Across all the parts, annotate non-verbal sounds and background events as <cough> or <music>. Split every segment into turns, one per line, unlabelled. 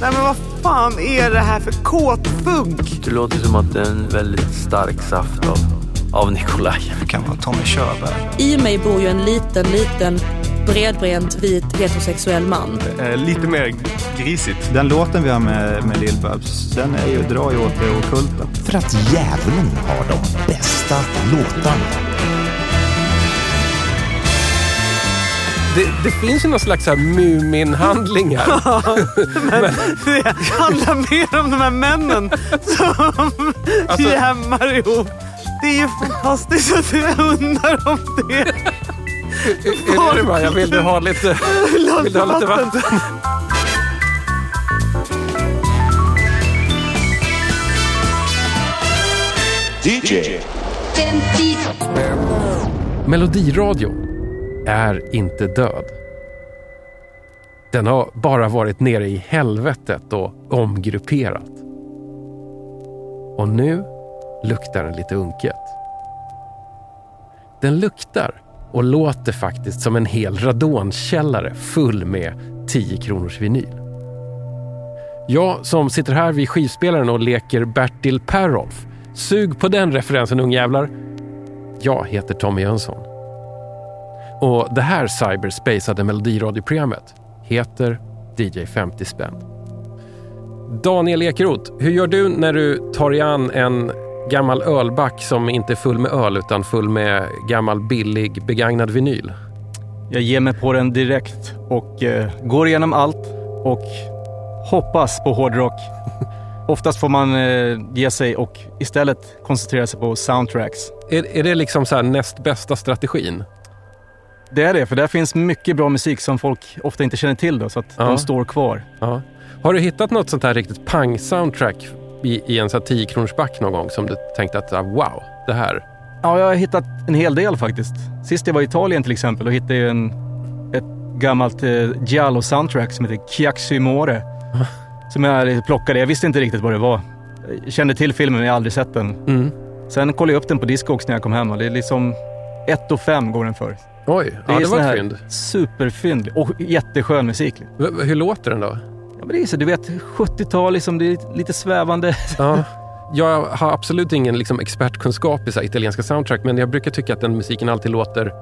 Nej men vad fan är det här för kåtfunk?
Det låter som att det är en väldigt stark saft av, av Nikolaj.
Det kan vara Tommy Körberg.
I mig bor ju en liten, liten bredbränt vit heterosexuell man.
Eh, lite mer grisigt.
Den låten vi har med, med Lill-Babs, den är ju, drar ju åt det ockulta.
För att djävulen har de bästa låtarna.
Det, det finns ju någon slags så här Mumin-handlingar. <laughs>
Men det handlar mer om de här männen som
Alltså-
jämmar ihop. Det är ju fantastiskt att jag undrar om det.
är det bara, jag vill du ha lite, vill du ha lite vatten?
DJ.
Melodiradio är inte död. Den har bara varit nere i helvetet och omgrupperat. Och nu luktar den lite unket. Den luktar och låter faktiskt som en hel radonkällare full med 10 kronors vinyl. Jag som sitter här vid skivspelaren och leker Bertil Perolf. Sug på den referensen ungjävlar. Jag heter Tommy Jönsson. Och det här cyberspacade melodiradioprogrammet heter DJ 50 spänn. Daniel Ekeroth, hur gör du när du tar dig an en gammal ölback som inte är full med öl utan full med gammal billig begagnad vinyl?
Jag ger mig på den direkt och eh, går igenom allt och hoppas på hårdrock. <laughs> Oftast får man eh, ge sig och istället koncentrera sig på soundtracks.
Är, är det liksom så här näst bästa strategin?
Det är det, för där finns mycket bra musik som folk ofta inte känner till då, så att
Ja.
de står kvar.
Ja. Har du hittat något sånt här riktigt pang-soundtrack i, i en sån här 10 kronors back någon gång som du tänkte att ah, wow, det här.
Ja, jag har hittat en hel del faktiskt. Sist jag var i Italien till exempel och hittade jag en, ett gammalt eh, Giallo-soundtrack som heter Chiaxi More. <laughs> som jag plockade. Jag visste inte riktigt vad det var. Jag kände till filmen men jag har aldrig sett den.
Mm.
Sen kollade jag upp den på Discogs när jag kom hem och det är liksom 1 och 5 går den för.
Oj, ja,
är
det var ett fynd.
Superfynd och jätteskön musik.
V- Hur låter den då?
Ja, men det är så, du vet 70-tal, liksom, det är lite svävande.
Ja. <laughs> Jag har absolut ingen liksom, expertkunskap i så här, italienska soundtrack men jag brukar tycka att den musiken alltid låter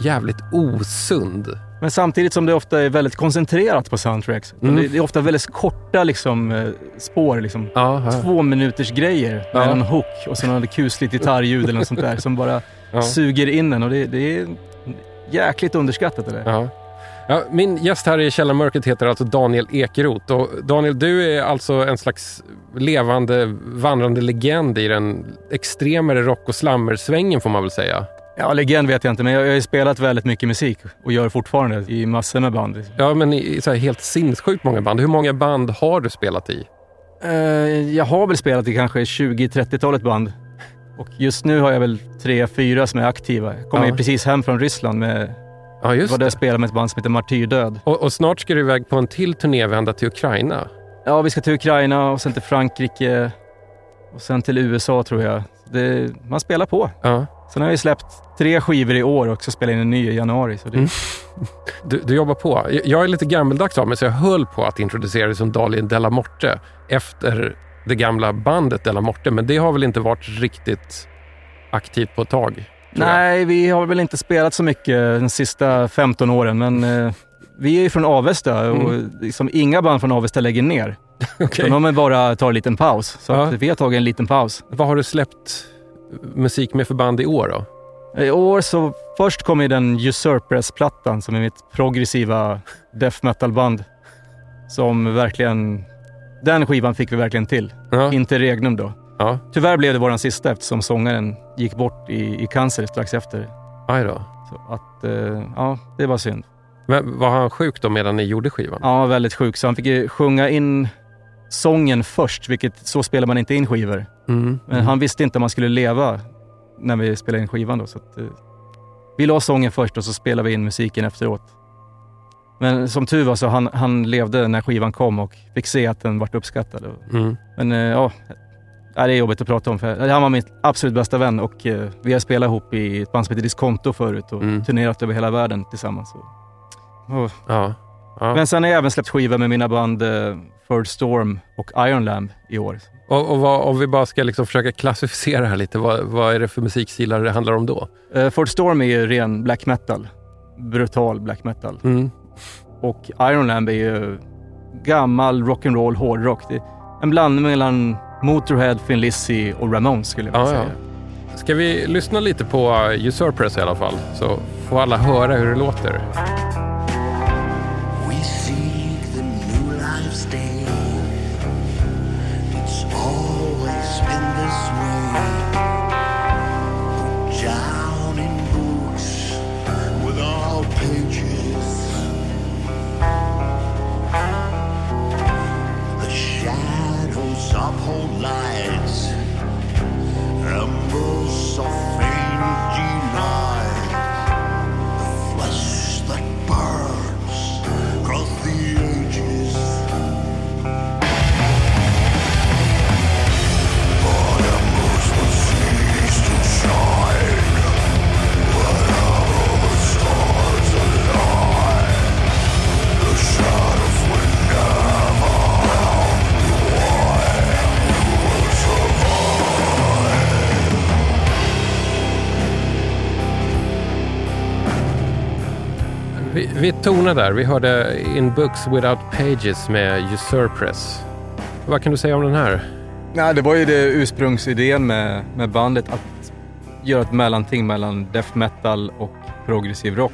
jävligt osund.
Men samtidigt som det ofta är väldigt koncentrerat på soundtracks.
Mm.
Det, det är ofta väldigt korta liksom, eh, spår. Liksom.
Ja, ja.
Två minuters grejer med
Ja.
en hook och så något kusligt gitarrljud eller något sånt där som bara
Ja.
suger in en. Och det, det är jäkligt underskattat det.
Ja. Ja, min gäst här i Källarmörkret heter alltså Daniel Ekeroth. Och Daniel, du är alltså en slags levande, vandrande legend i den extremare rock och slammersvängen får man väl säga.
Ja, legend vet jag inte, men jag, jag har ju spelat väldigt mycket musik och gör fortfarande i massor med band.
Ja, men i så här helt sinnessjukt många band. Hur många band har du spelat i?
Eh, jag har väl spelat i kanske 20-30-talet band. Och just nu har jag väl tre, fyra som är aktiva. Jag kommer
Ja.
ju precis hem från Ryssland med,
Ja, just
var där jag spelade med ett band som heter Martyrdöd.
Och, och snart ska du iväg på en till turnévända till Ukraina.
Ja, vi ska till Ukraina och sen till Frankrike och sen till USA tror jag. Det, man spelar på.
Ja.
Sen har jag släppt tre skivor i år och så spelar in en ny i januari. Så det,
Mm. <laughs> Du, du jobbar på. Jag- är lite gammeldags av mig så jag höll på att introducera dig som Daniel Della Morte efter det gamla bandet Della Morte. Men det har väl inte varit riktigt aktivt på ett tag? jag.
Nej, vi har väl inte spelat så mycket de sista 15 åren, men eh, vi är ju från Avesta och liksom inga band från Avesta lägger ner. <laughs> Så de vill bara tar en liten paus. Så
Ja.
att vi har tagit en liten paus.
Vad har du släppt musik med för band i år då?
I år så först kom ju den Usurpers-plattan som är mitt progressiva death metal-band. Som verkligen... Den skivan fick vi verkligen till.
Ja.
Interregnum då.
Ja,
Tyvärr blev det våran sista eftersom sångaren gick bort i, i cancer strax efter.
aj då.
Så att, eh, ja, det var synd.
Men var han sjuk då medan ni gjorde skivan?
Ja, väldigt sjuk. Så han fick ju sjunga in sången först, vilket så spelar man inte in skivor.
Mm.
Men han visste inte om han skulle leva när vi spelade in skivan då. Så att, eh, vi la sången först och så spelade vi in musiken efteråt. Men som tur var så han, han levde när skivan kom och fick se att den vart uppskattad.
Mm.
Men eh, ja, det är jobbigt att prata om för han var min absolut bästa vän och eh, vi har spelat ihop i ett band som heter Disconto förut och
Mm.
turnerat över hela världen tillsammans. Och,
Ja. ja.
Men sen har jag även släppt skivor med mina band eh, Third Storm och Iron Lamb i år.
Och, och vad, om vi bara ska liksom försöka klassificera här lite, vad, vad är det för musikstilar det handlar om då?
Uh, Third Storm är ju ren black metal. Brutal black metal.
Mm.
Och Iron Lamb är ju gammal rock'n'roll hårdrock. Det är en blandning mellan Motorhead, Thin Lizzy och Ramones skulle jag vilja
Ja, ja.
säga.
Ska vi lyssna lite på uh, Usurpress i alla fall, så får alla höra hur det låter. Vi, tonade där, vi hörde In Books Without Pages med Usurpress. Vad kan du säga om den här?
Nej, det var ju det ursprungsidén med, med bandet att göra ett mellanting mellan death metal och progressiv rock.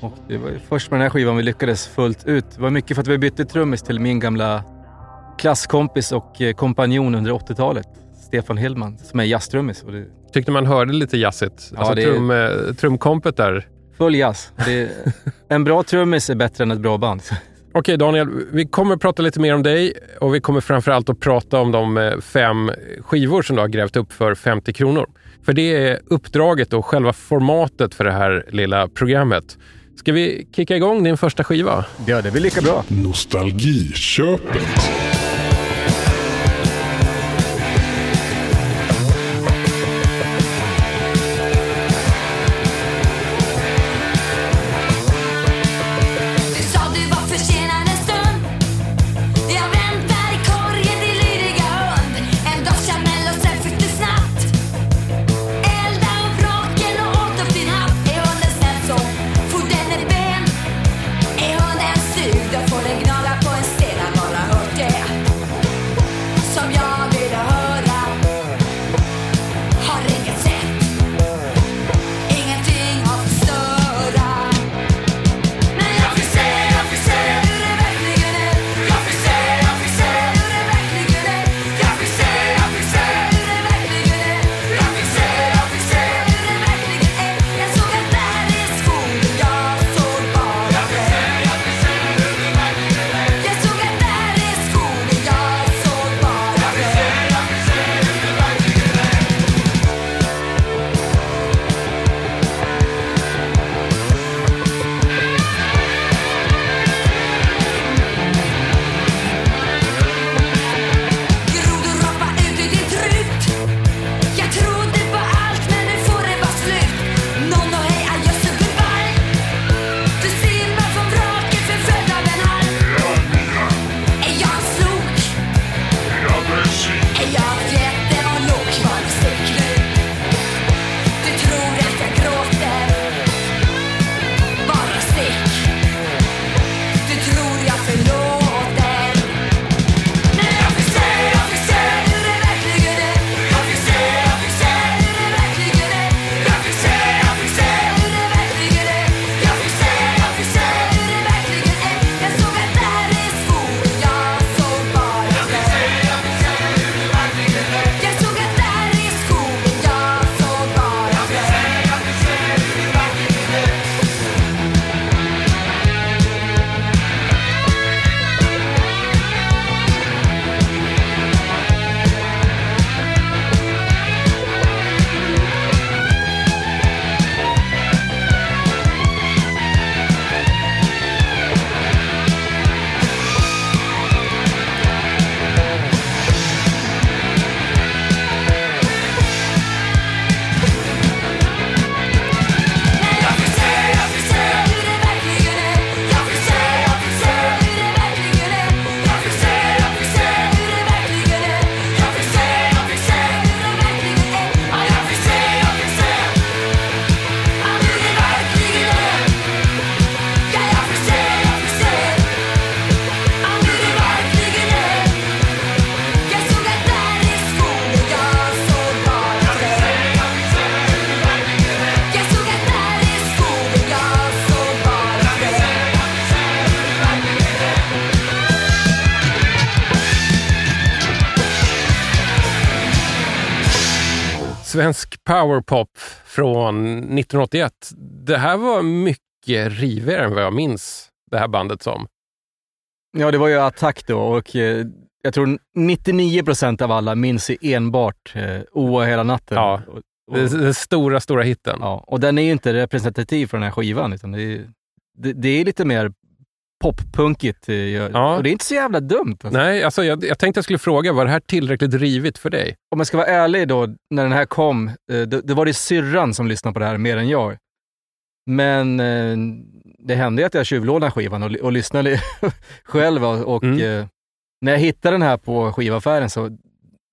Och det var ju först med den här skivan vi lyckades fullt ut. Det var mycket för att vi bytte trummis till min gamla klasskompis och eh, kompanjon under 80-talet. Stefan Hillman, som är jazztrummis. Det
Tyckte man hörde lite jazzigt?
Ja,
Alltså
det-
trum, eh, trumkompet där.
Full jazz. Det är, <laughs> en bra trummis är bättre än ett bra band.
Okej Daniel, vi kommer att prata lite mer om dig och vi kommer framförallt att prata om de eh, fem skivor som du har grävt upp för 50 kronor. För det är uppdraget och själva formatet för det här lilla programmet. Ska vi kicka igång din första skiva?
Ja, det blir lika bra.
Nostalgiköpet.
Svensk powerpop från 1981. Det här var mycket rivigare än vad jag minns det här bandet som.
Ja, det var ju Attack då och eh, jag tror 99 procent av alla minns ju enbart eh, Oa hela natten.
Ja.
Och, och,
Den, den stora, stora hitten.
ja, och den är ju inte representativ för den här skivan. Utan det, är, det, det är lite mer poppunkigt. eh,
Ja.
Och det är inte så jävla dumt. Alltså.
Nej, alltså jag, jag tänkte jag skulle fråga, var det här tillräckligt rivigt för dig?
Om jag ska vara ärlig då, när den här kom, eh, det, det var det syrran som lyssnade på det här mer än jag. Men eh, det hände att jag tjuvlånade skivan och, och lyssnade <laughs> själv. Och,
Mm.
när jag hittade den här på skivaffären så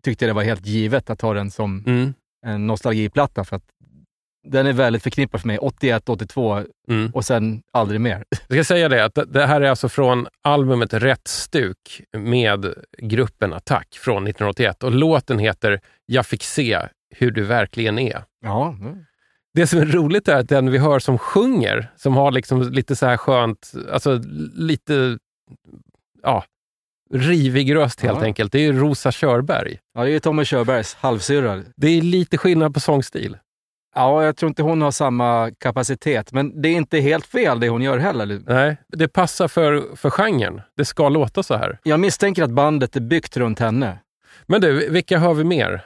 tyckte jag det var helt givet att ta den som
Mm.
en nostalgiplatta. För att den är väldigt förknippad för mig. 81, 82
Mm.
och sen aldrig mer.
Jag ska säga det, att det- här är alltså från albumet Rätt stuk med gruppen Attack från 1981 och låten heter Jag fick se hur du verkligen är.
Ja,
Det som är roligt är att den vi hör som sjunger, som har liksom lite så här skönt, alltså lite, ja, rivig röst helt
Ja.
enkelt. Det är Rosa Körberg.
ja det är Tommy Körbergs halvsyrra.
Det är lite skillnad på sångstil.
Ja, jag tror inte hon har samma kapacitet, men det är inte helt fel det hon gör heller.
Nej, det passar för, för genren. Det ska låta så här.
Jag misstänker att bandet är byggt runt henne.
Men du, vilka hör vi mer?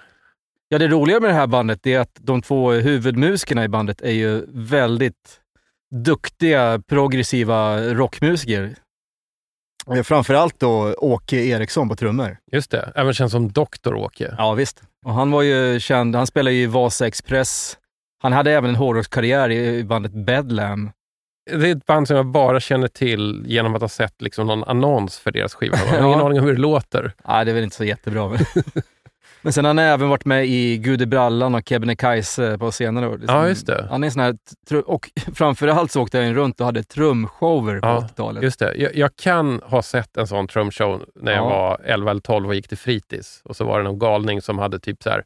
Ja, det roliga med det här bandet är att de två huvudmusikerna i bandet är ju väldigt duktiga, progressiva rockmusiker. Framförallt då Åke Eriksson på trummor.
Just det, även känns som Doktor Åke.
Ja, visst. Och han var ju känd, han spelade ju i Vasa Express. Han hade även en hårdrockskarriär i bandet Bedlam.
Det är ett band som jag bara känner till genom att ha sett liksom någon annons för deras skiva. Jag har <laughs> ingen aning om hur det låter.
Nej, det är väl inte så jättebra. Men, <laughs> men sen har han även varit med i Gud i brallan och Kebnekaise på senare år. Liksom.
Ja, just det.
Han är sån här, och <laughs> framförallt så åkte han runt och hade trumshower på
Ja,
80-talet.
Just det. Jag, jag kan ha sett en sån trumshow när jag
Ja.
var 11 eller 12 och gick till fritids. Och så var det någon galning som hade typ så här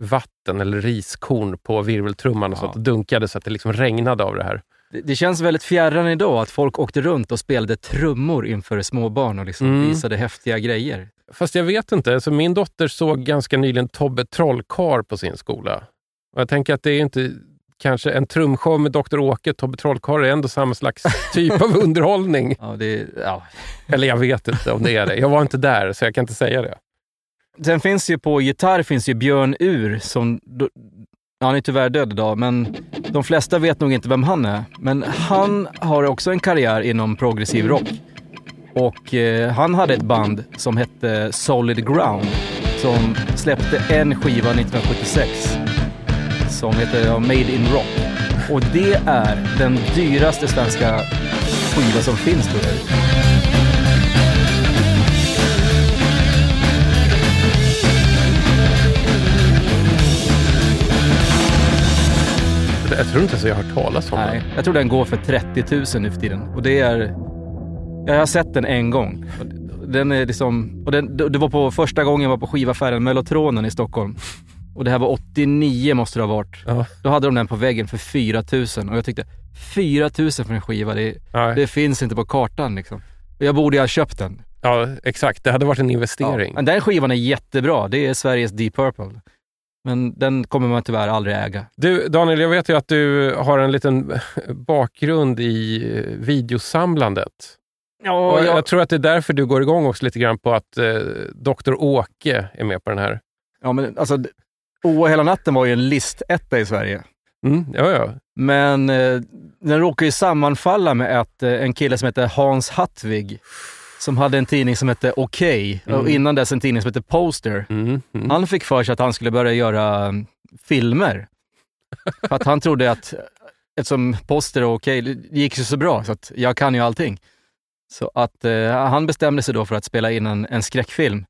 vatten eller riskorn på virveltrumman och
Ja.
så att det dunkade så att det liksom regnade av det här.
Det, det känns väldigt fjärran idag att folk åkte runt och spelade trummor inför småbarn och liksom
Mm.
visade häftiga grejer.
Fast jag vet inte, alltså min dotter såg ganska nyligen Tobbe Trollkarl på sin skola. Och jag tänker att det är inte kanske en trumshow med Dr. Åke, Tobbe Trollkarl är ändå samma slags <laughs> typ av underhållning.
Ja, det, ja.
Eller jag vet inte om det är det. Jag var inte där, så jag kan inte säga det.
Sen finns ju på gitarr finns ju Björn Ur som, ja, han är tyvärr död idag, men de flesta vet nog inte vem han är. Men han har också en karriär inom progressiv rock. Och eh, han hade ett band som hette Solid Ground som släppte en skiva 1976 som heter ja, Made in Rock. Och det är den dyraste svenska skiva som finns tror jag.
Jag tror inte ens jag har hört talas om
Nej,
den.
jag tror den går för 30 000 nu för tiden. Och det är... Jag har sett den en gång. Den är liksom... Och den, det var på första gången jag var på skivaffären Mellotronen i Stockholm. Och det här var 89 måste det ha varit.
Ja.
Då hade de den på väggen för 4 000 och jag tyckte 4 000 för en skiva, det, det finns inte på kartan liksom. Jag borde ju ha köpt den.
Ja, exakt. Det hade varit en investering.
Men den skivan är jättebra. Det är Sveriges Deep Purple. Men den kommer man tyvärr aldrig äga.
Du, Daniel, jag vet ju att du har en liten bakgrund i videosamlandet.
Ja,
Och jag tror att det är därför du går igång också lite grann på att eh, Dr. Åke är med på den här.
ja men alltså, Oa hela natten var ju en listetta i Sverige.
Mm, ja, ja.
Men eh, den råkar ju sammanfalla med att eh, en kille som heter Hans Hattvig, som hade en tidning som hette Okej, och
Mm.
innan dess en tidning som hette Poster.
Mm, mm.
Han fick för sig att han skulle börja göra mm, filmer. för att han trodde att, eftersom Poster och Okej, det gick ju så bra, så att jag kan ju allting. Så att eh, han bestämde sig då för att spela in en, en skräckfilm.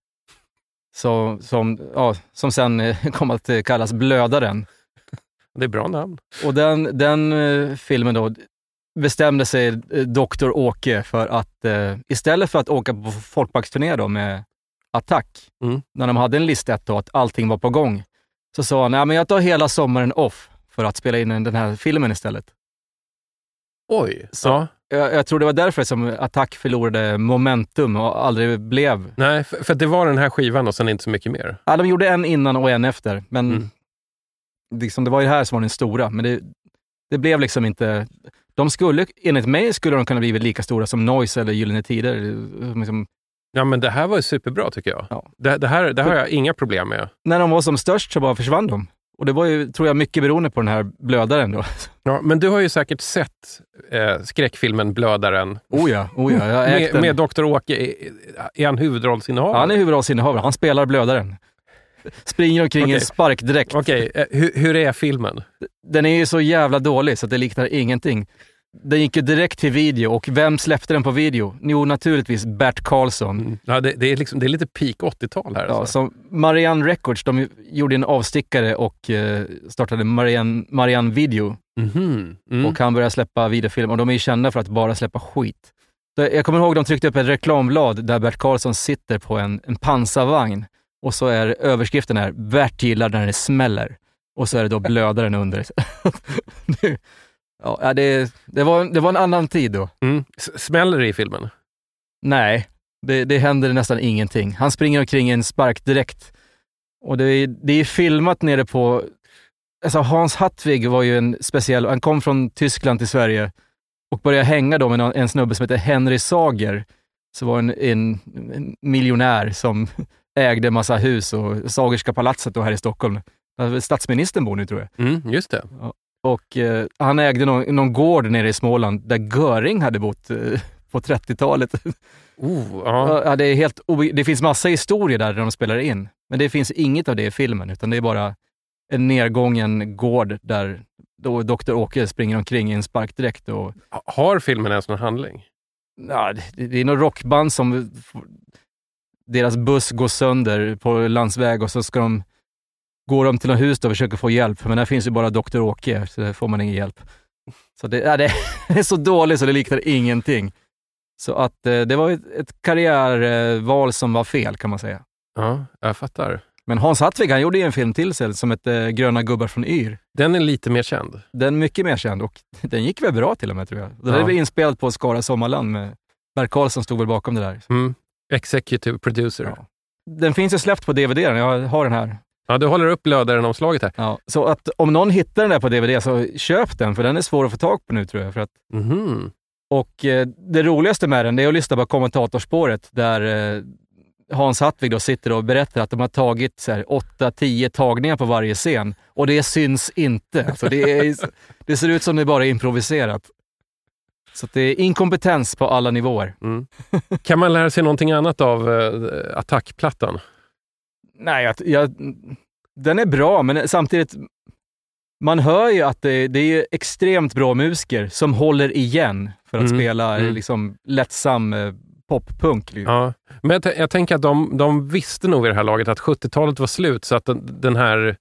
Så, som, ja, som sen eh, <laughs> kom att kallas Blödaren.
Det är bra namn.
Och den, den eh, filmen då bestämde sig eh, Dr. Åke för att eh, istället för att åka på folkparksturné då med Attack,
Mm.
när de hade en listet då att allting var på gång, så sa han, ja men jag tar hela sommaren off för att spela in den här filmen istället.
Oj.
Så-
Ja.
Jag, jag tror det var därför som Attack förlorade momentum och aldrig blev...
Nej, för, för det var den här skivan och sen inte så mycket mer.
Ja, de gjorde en innan och en efter, men
Mm.
liksom, det var ju här som var den stora, men det, det blev liksom inte... De skulle, enligt mig skulle de kunna blivit lika stora som Noise eller Gyllene Tider. Liksom,
Ja, men det här var ju superbra tycker jag.
Ja.
Det, det, här, det här har jag inga problem med.
när de var som störst så bara försvann de. Och det var ju, tror jag, mycket beroende på den här blödaren då.
Ja, men du har ju säkert sett eh, skräckfilmen Blödaren.
Oh ja, oh ja. Jag
Med, med Dr. Åke. Är, är han huvudrollsinnehavare?
Han är huvudrollsinnehavare. Han spelar blödaren. Springer omkring i en sparkdräkt.
Okej, eh, hur, hur är filmen?
Den är ju så jävla dålig så att det liknar ingenting. Den gick ju direkt till video och vem släppte den på video? Jo, naturligtvis Bert Karlsson.
Ja, det, det, är liksom, det är lite peak 80-tal här.
Ja,
alltså.
som Marianne Records, de gjorde en avstickare och eh, startade Marianne, Marianne Video.
Mhm. Mm.
Och han började släppa videofilm och de är ju kända för att bara släppa skit. Jag kommer ihåg de tryckte upp ett reklamblad där Bert Karlsson sitter på en, en pansarvagn och så är överskriften här, Bert gillar när det smäller. Och så är det då <laughs> blödaren under. <laughs> Ja, det, det, var, det var en annan tid då.
Mm. Smäller det i filmen?
Nej, det, det händer nästan ingenting. Han springer omkring i en sparkdräkt. Och det, är- det är filmat nere på... Alltså Hans Hattvig var ju en speciell... Han kom från Tyskland till Sverige och började hänga då med en snubbe som heter Henry Sager. Så var en, en, en miljonär som ägde massa hus och Sagerska palatset då här i Stockholm. Där Statsministern bor nu tror jag.
Mm, just det.
Och eh, han ägde någon, någon gård nere i Småland där Göring hade bott eh, på 30-talet. <laughs>
Oh, ja.
Ja, det, är helt det finns massa historier där de spelar in, men det finns inget av det i filmen, utan det är bara en nedgången gård där då Dr. Åke springer omkring i en sparkdräkt. Och,
Har filmen ens någon handling?
ja, det, det är något rockband som... Deras buss går sönder på landsväg och så ska de, går de till något hus och försöker få hjälp, men där finns ju bara Dr. Åke, så där får man ingen hjälp. Så det, ja, <laughs> det är så dåligt så det liknar ingenting. Så att eh, det var ett, ett karriärval som var fel kan man säga.
Ja, jag fattar.
Men Hans Hattvig, han gjorde ju en film till sig som hette Gröna gubbar från Yr.
Den är lite mer känd.
Den är mycket mer känd och <laughs> den gick väl bra till och med tror jag. Den
Ja.
är inspelad på Skara Sommarland med Bert Karlsson stod väl bakom det där.
Mm. Executive producer. Ja.
Ja. Den finns ju släppt på DVD, jag har den här.
du håller upp blödaren-omslaget här.
Ja. Så att om någon hittar den där på DVD så köp den, för den är svår att få tag på nu tror jag. För att,
Mhm.
och eh, det roligaste med den det är att lyssna på kommentatorspåret där eh, Hans Hattvig då sitter och berättar att de har tagit så här, 8-10 tagningar på varje scen och det syns inte. Alltså det, är, det ser ut som det bara är improviserat. Så det är inkompetens på alla nivåer.
Mm. Kan man lära sig någonting annat av uh, attackplattan?
Nej, jag, jag, den är bra, men samtidigt, man hör ju att det, det är extremt bra musiker som håller igen för att
Mm,
spela
mm.
liksom, lättsam eh, poppunk.
Ja. Men jag, t- jag tänker att de, de visste nog vid det här laget att 70-talet var slut, så att den, den här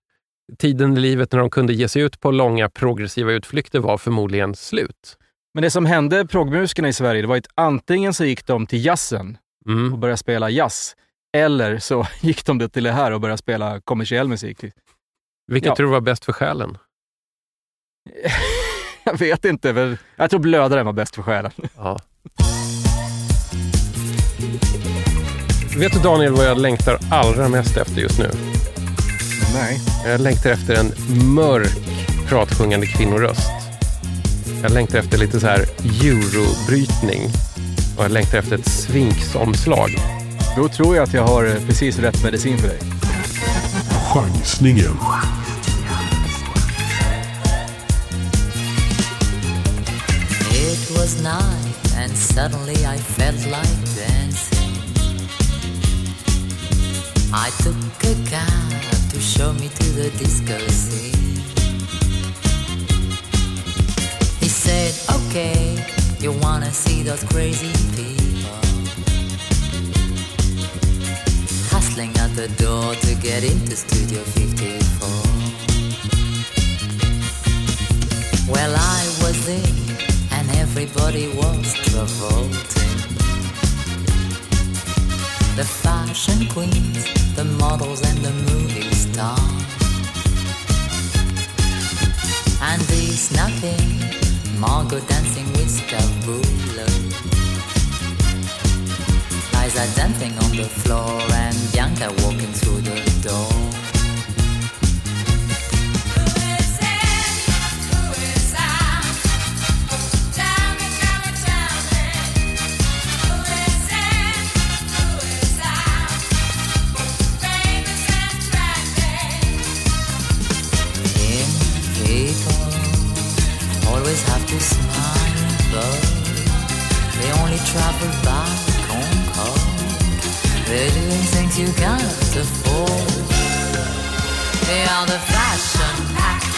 tiden i livet när de kunde ge sig ut på långa progressiva utflykter var förmodligen slut.
Men det som hände proggmusikerna i Sverige, det var att antingen så gick de till jazzen och
Mm.
började spela jazz, eller så <laughs> gick de till det här och började spela kommersiell musik.
Vilket
Ja.
tror du var bäst för själen? <laughs>
Jag vet inte, men jag tror blödaren var bäst för själen.
Ja. <laughs> Vet du Daniel vad jag längtar allra mest efter just nu?
Nej.
Jag längtar efter en mörk pratsjungande kvinnoröst. Jag längtar efter lite så här eurobrytning. Och jag längtar efter ett svinksomslag.
Då tror jag att jag har eh, precis rätt medicin för dig.
Chansningen.
It was night and suddenly I felt like dancing. I took a cab to show me to the disco scene. Okay, you wanna see those crazy people hustling at the door to get into Studio 54. Well, I was in, and everybody was revolting. The fashion queens, the models, and the movie stars. Andy snapping, Margot dancing with Stabula. Liza dancing on the floor, and Bianca walking through the door. Waste money, but they only travel by Concorde. They're doing things you can't afford. They are the fashion pack.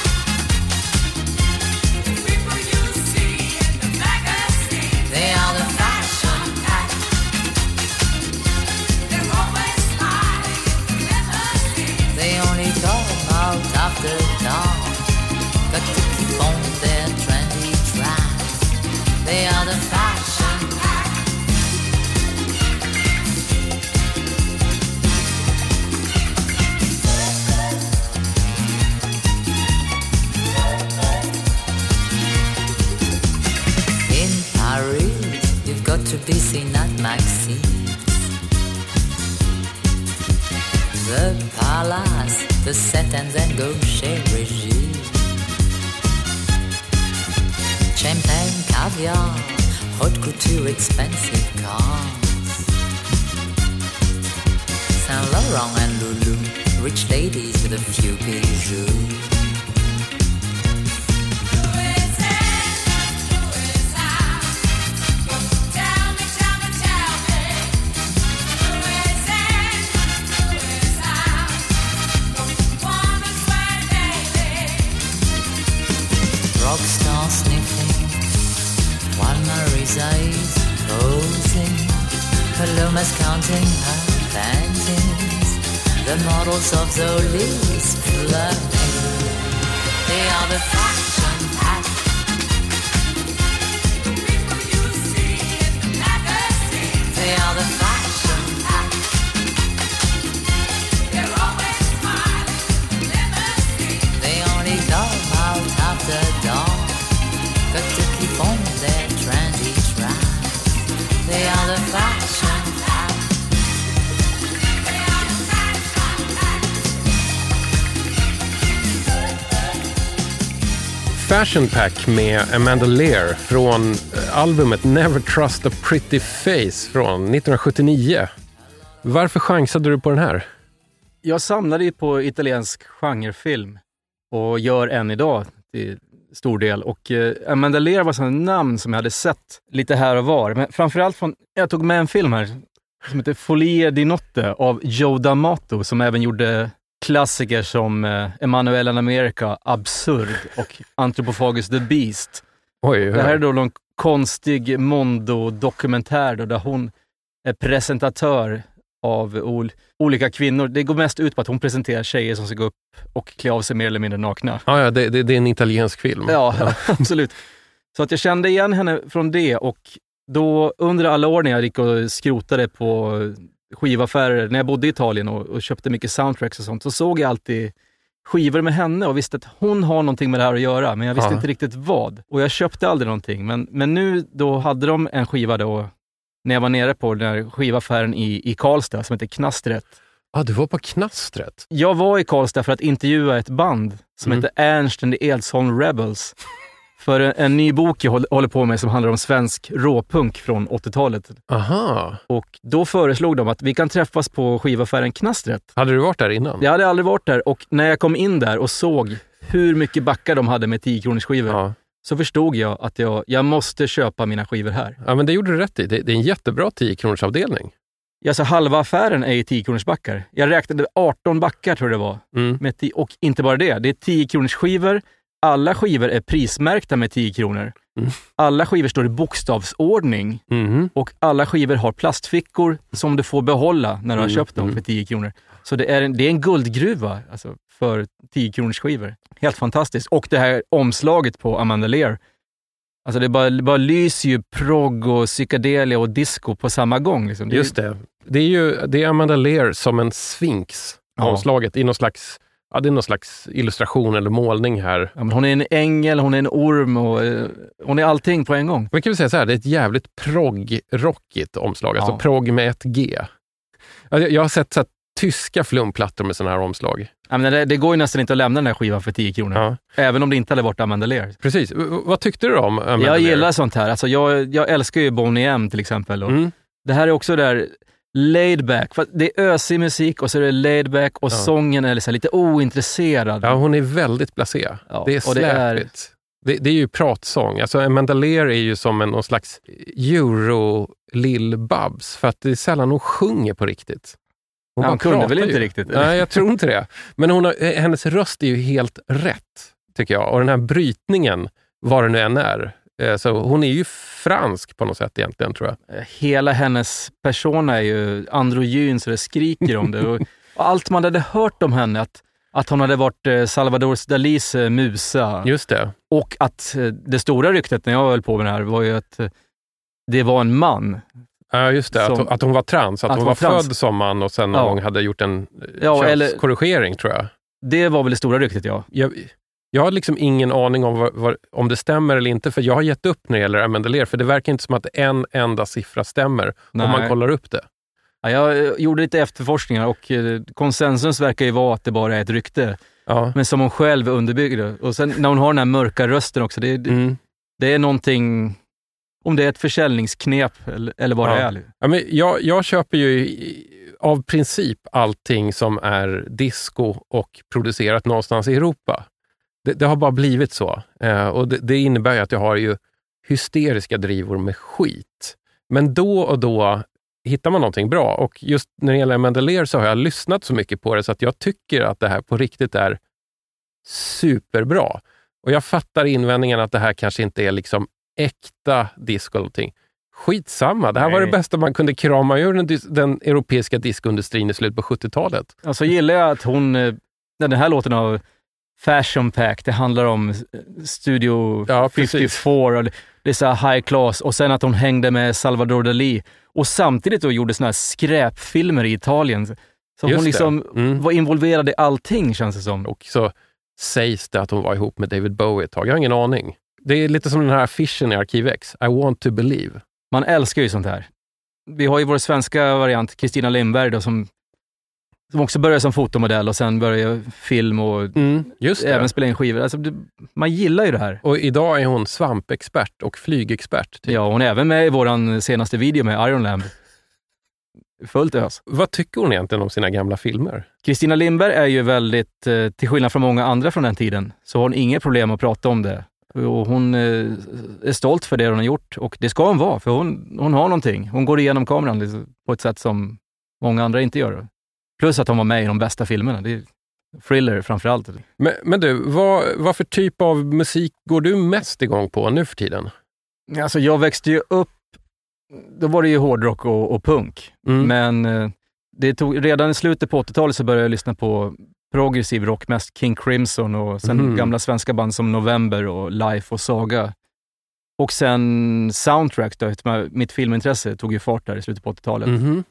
Passion Pack
med Amanda Lear från eh, albumet Never Trust a Pretty Face från 1979. Varför chansade du på den här?
Jag samlade ju på italiensk genrefilm och gör än idag till stor del. Och eh, Amanda Lear var sådana namn som jag hade sett lite här och var. Men framförallt från, jag tog med en film här som heter Folie di Notte av Joe D'Amato som även gjorde klassiker som eh, Emanuel in America, Absurd och Anthropophagus the Beast.
Oj,
Det här är då någon konstig Mondo-dokumentär där hon är presentatör av ol- olika kvinnor. Det går mest ut på att hon presenterar tjejer som ska gå upp och klä av sig mer eller mindre nakna.
Ja, ja, det, det, det är en italiensk film.
Ja, <laughs> absolut. Så att jag kände igen henne från det och då under alla år när jag gick och skrotade på skivaffärer, när jag bodde i Italien och, och köpte mycket soundtracks och sånt, så såg jag alltid skivor med henne och visste att hon har någonting med det här att göra, men jag visste
Ja.
inte riktigt vad. Och jag köpte aldrig någonting, men, men nu då hade de en skiva då, när jag var nere på den här skivaffären i, i Karlstad som heter Knastret.
Ah, du var på Knastret?
Jag var i Karlstad för att intervjua ett band som
Mm.
heter Ernst and the Edsholm Rebels. För en, ny bok jag håller, på med som handlar om svensk råpunk från 80-talet.
Aha.
Och då föreslog de att vi kan träffas på skivaffären Knastret.
Hade du varit där innan?
Jag hade aldrig varit där och när jag kom in där och såg hur mycket backar de hade med 10 kronors skivor
Ja.
så förstod jag att jag, jag måste köpa mina skivor här.
ja, men det gjorde du rätt i. Det, det är en jättebra 10 kronors avdelning.
Alltså halva affären är ju 10 kronors backar. Jag räknade 18 backar tror jag det var.
Mm.
Med och inte bara det, det är 10 kronors skivor. Alla skivor är prismärkta med 10 kronor.
Mm.
Alla skivor står i bokstavsordning
Mhm.
och alla skivor har plastfickor som du får behålla när du har
Mm,
köpt dem
mm.
för 10 kronor. Så det är en, det är en guldgruva alltså, för 10 kronors skivor. Helt fantastiskt. Och det här omslaget på Amanda Lear. Alltså det bara, det bara lyser ju progg och psykedelia och disco på samma gång. Liksom. Det
Just det. Det är ju det är Amanda Lear som en sphinx,
Ja.
omslaget, i någon slags, ja, det är någon slags illustration eller målning här.
Ja, men hon är en ängel, hon är en orm och eh, hon är allting på en gång.
Man kan väl säga så här, det är ett jävligt progg-rockigt omslag, alltså
Ja.
progg med ett G. Ja, Jag jag har sett så här, tyska flumplattor med sådana här omslag.
Ja, men det, det går ju nästan inte att lämna den här skivan för 10 kronor.
Ja.
Även om det inte hade varit Amanda Lear.
Precis. V- vad tyckte du om Amanda
jag
Lear?
gillar sånt här. Alltså jag, jag älskar ju Boney M till exempel. Och
Mm.
Det här är också där laid back. För det är ösig musik och så är det laid back och
Ja.
sången är liksom lite ointresserad.
Ja, hon är väldigt blasé.
Ja,
det är
och det är-
släpigt. Det, det är ju pratsång. Alltså Amanda Lear är ju som en någon slags euro lill babs för att det är sällan hon sjunger på riktigt.
Ja,
bara
hon kunde väl inte
ju.
riktigt, eller?
Nej, jag tror inte det. Men hon har, eh, hennes röst är ju helt rätt, tycker jag. Och den här brytningen, vad det nu än är. Eh, Så hon är ju fransk på något sätt egentligen, tror jag.
Hela hennes persona är ju androgyn så det skriker om det. Och <laughs> allt man hade hört om henne, att, att hon hade varit eh, Salvador Dalis eh, musa.
Just det.
Och att eh, det stora ryktet när jag höll på med det här var ju att eh, det var en man.
Ja, just det. Att,
Som-
hon, att hon var trans. Att,
att
hon var
trans.
född som man och sen någon
Ja.
gång hade gjort en eh,
Ja, eller-
könskorrigering, tror jag.
Det var väl det stora ryktet, ja.
jag. Jag har liksom ingen aning om vad, vad, om det stämmer eller inte, för jag har gett upp när det gäller Amanda Lear, för det verkar inte som att en enda siffra stämmer
Nej.
om man kollar upp det.
ja jag eh, gjorde lite efterforskningar och eh, konsensus verkar ju vara att det bara är ett rykte.
Ja.
Men som hon själv underbyggde. Och sen när hon har den här mörka rösten också, det, det,
Mm.
det är någonting, om det är ett försäljningsknep eller, eller vad det
Ja.
är.
Ja, men jag, jag köper ju i- av princip allting som är disco och producerat någonstans i Europa. Det, det har bara blivit så. Eh, och det, det innebär ju att jag har ju hysteriska drivor med skit. Men då och då hittar man någonting bra. Och just när det gäller Amanda Lear så har jag lyssnat så mycket på det så att jag tycker att det här på riktigt är superbra. Och jag fattar invändningen att det här kanske inte är liksom äkta disco eller någonting. Skitsamma, det här var
Nej.
det bästa man kunde krama ur den, den europeiska discoindustrin i slutet på 70-talet.
Alltså gillar jag att hon, eh, den här låten av Fashion Pack, det handlar om eh, Studio
Ja, precis.
54 och det är så här high class och sen att hon hängde med Salvador Dalí och samtidigt då gjorde såna här skräpfilmer i Italien. Så
Just
hon liksom
Mm.
var involverad i allting känns det som.
Och så sägs det att hon var ihop med David Bowie ett tag. Jag har ingen aning. Det är lite som den här affischen i Arkiv X. I want to believe.
Man älskar ju sånt här. Vi har ju vår svenska variant, Kristina Lindberg, då, som, som också började som fotomodell och sen började film och
Mm, just det.
även spela in skivor. Alltså, det, man gillar ju det här.
Och idag är hon svampexpert och flygexpert. Typ.
Ja, hon är även med i vår senaste video med Iron Lamb. Fullt ös.
Vad tycker hon egentligen om sina gamla filmer?
Kristina Lindberg är ju väldigt, eh, till skillnad från många andra från den tiden, så har hon inga problem att prata om det. Och hon eh, är stolt för det hon har gjort och det ska hon vara, för hon, hon har någonting. Hon går igenom kameran på ett sätt som många andra inte gör. Plus att hon var med i de bästa filmerna. Det är thriller framför allt.
Men, men du, vad, vad för typ av musik går du mest igång på nu för tiden?
Alltså jag växte ju upp, då var det ju hårdrock och, och punk.
Mm.
Men eh, det tog, redan i slutet på 80-talet så började jag lyssna på progressiv rock, mest King Crimson och sen
Mhm.
gamla svenska band som November och Life och Saga. Och sen soundtracks, då, mitt filmintresse tog ju fart där i slutet på 80-talet.
Mhm.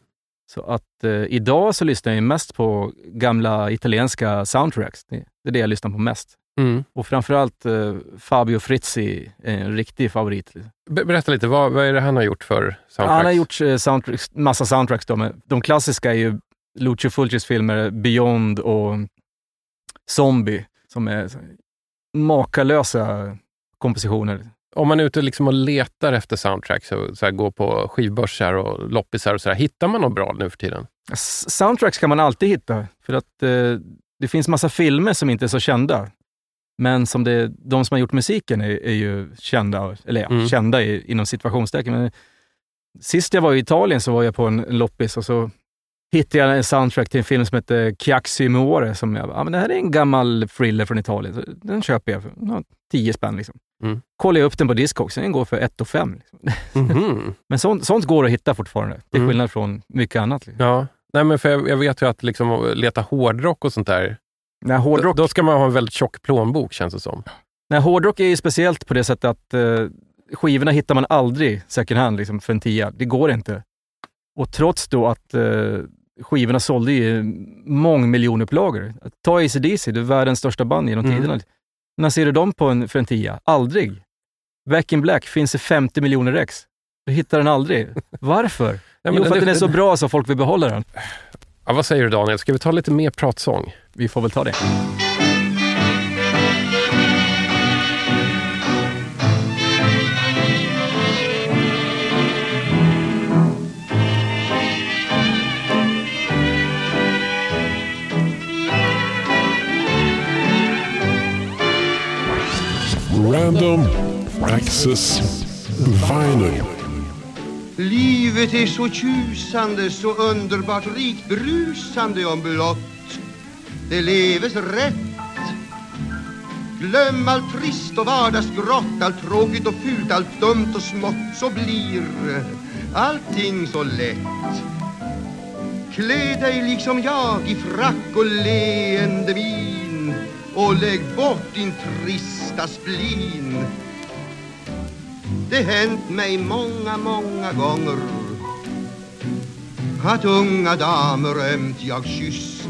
Så att eh, idag så lyssnar jag mest på gamla italienska soundtracks. Det, det är det jag lyssnar på mest.
Mm.
Och framförallt eh, Fabio Frizzi är en riktig favorit.
Be- Berätta lite, vad, vad är det han har gjort för soundtracks?
Han har gjort eh, soundtracks, massa soundtracks. Då, men de klassiska är ju Lucio Fulcis filmer Beyond och Zombie, som är makalösa kompositioner.
Om man är ute liksom och letar efter soundtracks och så här, går på skivbörsar och loppisar och så här, hittar man något bra nu för tiden?
Soundtracks kan man alltid hitta, för att eh, det finns massa filmer som inte är så kända. Men som det, de som har gjort musiken är, är ju kända, eller ja,
Mm.
kända i, inom situationstecken. Men sist jag var i Italien så var jag på en loppis och så hittade jag en soundtrack till en film som heter Chiaxi Muore. Som jag, ja, men det här är en gammal thriller från Italien. Så den köper jag för ja, 10 spänn. Liksom.
Mm.
Kollar jag upp den på Discogs, den går för 1 5. Liksom.
Mhm. <laughs>
Men sånt, sånt går att hitta fortfarande, till
Mm.
skillnad från mycket annat. Liksom.
Ja. Nej, men för jag, jag vet ju att liksom, leta hårdrock och sånt där,
Nej, hårdrock,
då, då ska man ha en väldigt tjock plånbok känns det som.
Nej, hårdrock är ju speciellt på det sättet att eh, skivorna hittar man aldrig second hand liksom, för en tia. Det går inte. Och trots då att eh, skivorna sålde i mångmiljonupplagor. Ta AC/DC, det är världens största band genom
Mm.
tiderna. När ser du dem på en, för en tia? Aldrig. Back in Black finns i 50 miljoner ex. Du hittar den aldrig. Varför? <laughs>
Nej,
jo, för
det-
att den är så bra så folk vill behålla den.
Ja, vad säger du Daniel, ska vi ta lite mer pratsång?
Vi får väl ta det.
Random Access Vinyl.
Livet är så tjusande, så underbart rikt brusande om blott det leves rätt. Glöm allt trist och vardagsgrått, allt tråkigt och fult, allt dumt och smått, så blir allting så lätt. Klä dig liksom jag i frack och leende min och lägg bort din trista splin. Det hänt mig många, många gånger att unga damer ömt jag kysst.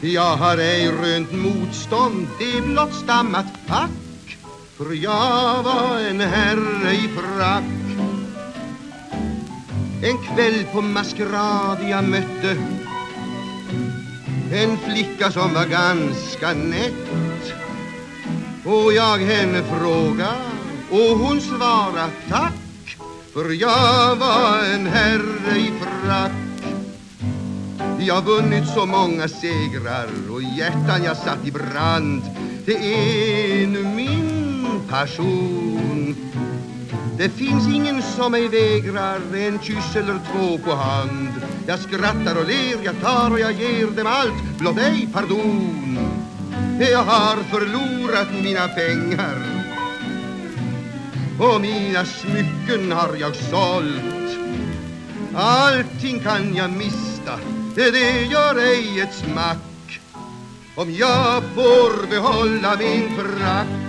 Jag har ej rönt motstånd, det blott stammat tack för jag var en herre i frack. En kväll på maskerad jag mötte en flicka som var ganska nätt. Och jag henne fråga och hon svara tack för jag var en herre i frack. Jag vunnit så många segrar och hjärtan jag satt i brand. Det är nu min passion. Det finns ingen som mig vägrar en kyss eller två på hand. Jag skrattar och ler, jag tar och jag ger dem allt, blott ej pardon. Jag har förlorat mina pengar. Och mina smycken har jag sålt. Allting kan jag mista, det gör ej ett smack. Om jag får behålla min frack.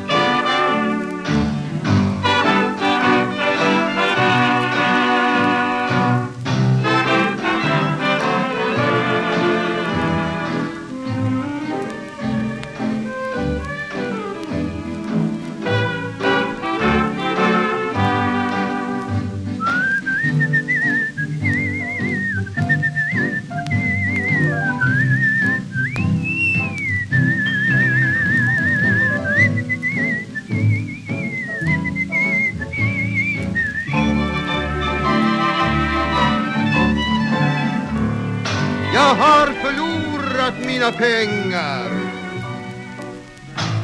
Mina pengar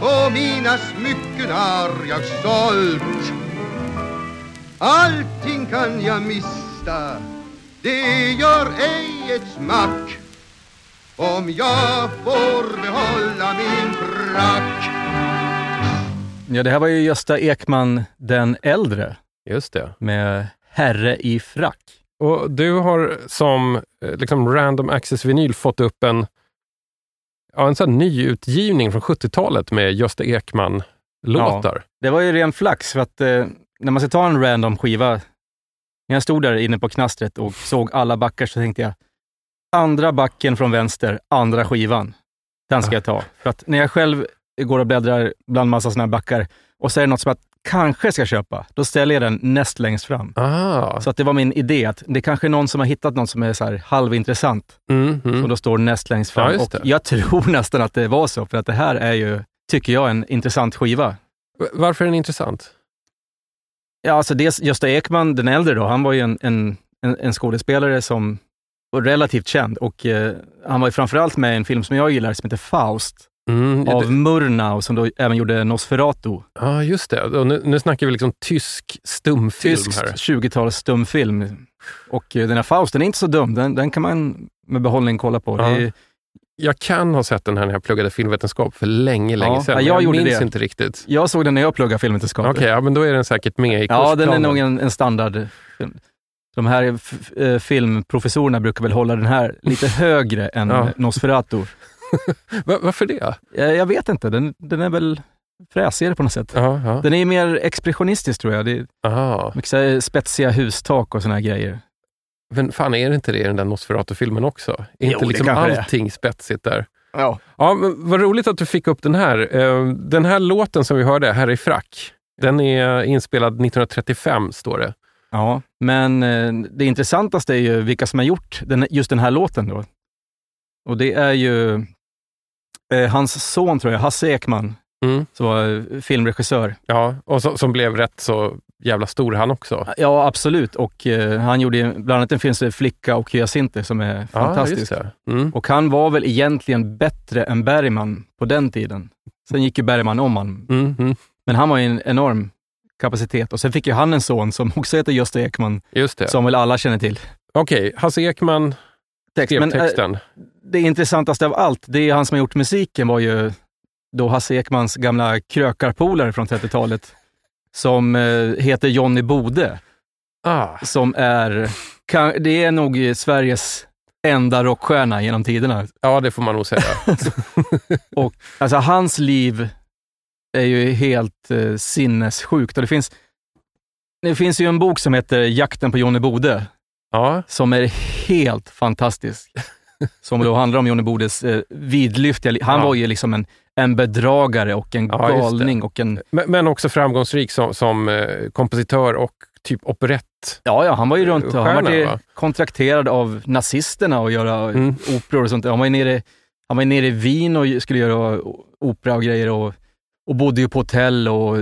och mina smycken har jag sålt. Allting kan jag mista, det gör ej ett smack om jag får behålla min frack.
Ja, det här var ju Gösta Ekman den äldre
Just det.
med Herre i frack.
Och du har som eh, liksom random access vinyl fått upp en, ja, en sån nyutgivning från 70-talet med Gösta Ekman-låtar.
Det var ju ren flax för att eh, när man ska ta en random skiva, när jag stod där inne på knastret och såg alla backar så tänkte jag, andra backen från vänster, andra skivan. Den ska jag ta. För att när jag själv går och bläddrar bland massa såna här backar och så är det något som att kanske ska köpa, då ställer jag den näst längst fram.
Ah.
Så att det var min idé att det kanske är någon som har hittat något som är så halvintressant
Mm, mm.
som då står näst längst
Ja,
fram.
just
och jag tror <laughs> nästan att det var så, för att det här är ju, tycker jag, en intressant skiva.
Varför är den intressant?
Ja, alltså dels Gösta Ekman, den äldre då, han var ju en, en, en, en skådespelare som var relativt känd och eh, han var ju framförallt med i en film som jag gillar som heter Faust
Mm,
av
det-
Murnau som då även gjorde Nosferatu.
Ja, just det. Och nu, nu snackar vi liksom tysk stumfilm
Tysk
här.
20-tals stumfilm. Och eh, den här Faust, den är inte så dum. Den, den kan man med behållning kolla på. Det
Ja.
är,
Jag kan ha sett den här när jag pluggade filmvetenskap för länge, länge
Ja,
sedan.
jag gjorde
minns
det.
inte riktigt.
jag såg den när jag pluggade filmvetenskap.
Okej, ja, men då är den säkert med i
Ja, den är
kursplanen.
nog en, en standardfilm. De här eh, filmprofessorerna brukar väl hålla den här lite högre än
Ja.
Nosferatu. <laughs>
Va- varför det?
Jag, jag vet inte, den, den är väl fräsigare på något sätt.
Ja, ja.
Den är mer expressionistisk tror jag. Det är
Aha.
mycket här spetsiga hustak och såna här grejer.
Men fan, är det inte det i den där Nosferatu-filmen också? Är
Jo,
inte liksom
det är.
allting spetsigt där?
Ja.
Ja, men vad roligt att du fick upp den här. Eh, Den här låten som vi hörde, Herre i frack, den är inspelad 1935, står det.
Ja, men eh, det intressantaste är ju vilka som har gjort den, just den här låten då. Och det är ju eh, hans son, tror jag, Hasse Ekman,
Mm.
som var eh, filmregissör.
Ja, och så, som blev rätt så jävla stor han också.
Ja, absolut. Och eh, han gjorde bland annat en film som Flicka och hyacinter som är fantastisk.
det. Mm.
Och han var väl egentligen bättre än Bergman på den tiden. Sen gick ju Bergman om han.
Mm, mm.
Men han var ju en enorm kapacitet. Och sen fick ju han en son som också heter Gösta Ekman,
Just det.
som väl alla känner till.
Okej, Hasse Ekman
Text.
skrev
Men, eh,
texten.
Det intressantaste av allt, det är han som har gjort musiken var ju då Hasse Ekmans gamla krökarpolare från 30-talet som eh, heter Johnny Bode.
Ah,
Som är, kan, det är nog Sveriges enda rockstjärna genom tiderna.
ja, det får man nog säga. <laughs>
Och alltså hans liv är ju helt eh, sinnessjukt. Och det finns, det finns ju en bok som heter Jakten på Johnny Bode
Ja,
som är helt fantastisk. Som då handlar om Johnny Bodes eh, vidlyftiga. Han
Ja.
var ju liksom en, en bedragare och en
Ja,
galning och en...
men, men också framgångsrik som, som eh, kompositör och typ operett.
Ja, ja, han var ju runt han
Stjärna,
var ju
va?
kontrakterad av nazisterna och göra
Mm.
operor och sånt. Han var ju nere, han var nere i Wien och skulle göra opera och grejer och, och bodde ju på hotell och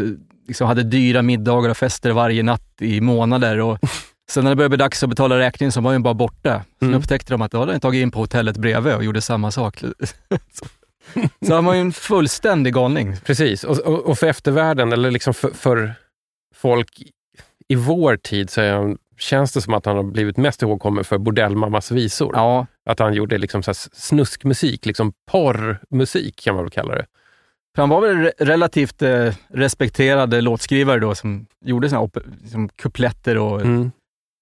liksom hade dyra middagar och fester varje natt i månader. Och <laughs> sen när det började bli dags att betala räkningen så var ju bara borta. Sen
Mm.
upptäckte de att då hade tagit in på hotellet bredvid och gjorde samma sak. <laughs> så, han var ju en fullständig galning.
Precis, och, och, och för eftervärlden, eller liksom för, för folk i vår tid, så han, känns det som att han har blivit mest ihågkommen för Bordellmammas visor.
Ja,
Att han gjorde liksom så snuskmusik, liksom porrmusik kan man väl kalla det.
För han var väl re- relativt eh, respekterad låtskrivare då som gjorde såna här liksom kupletter och
Mm.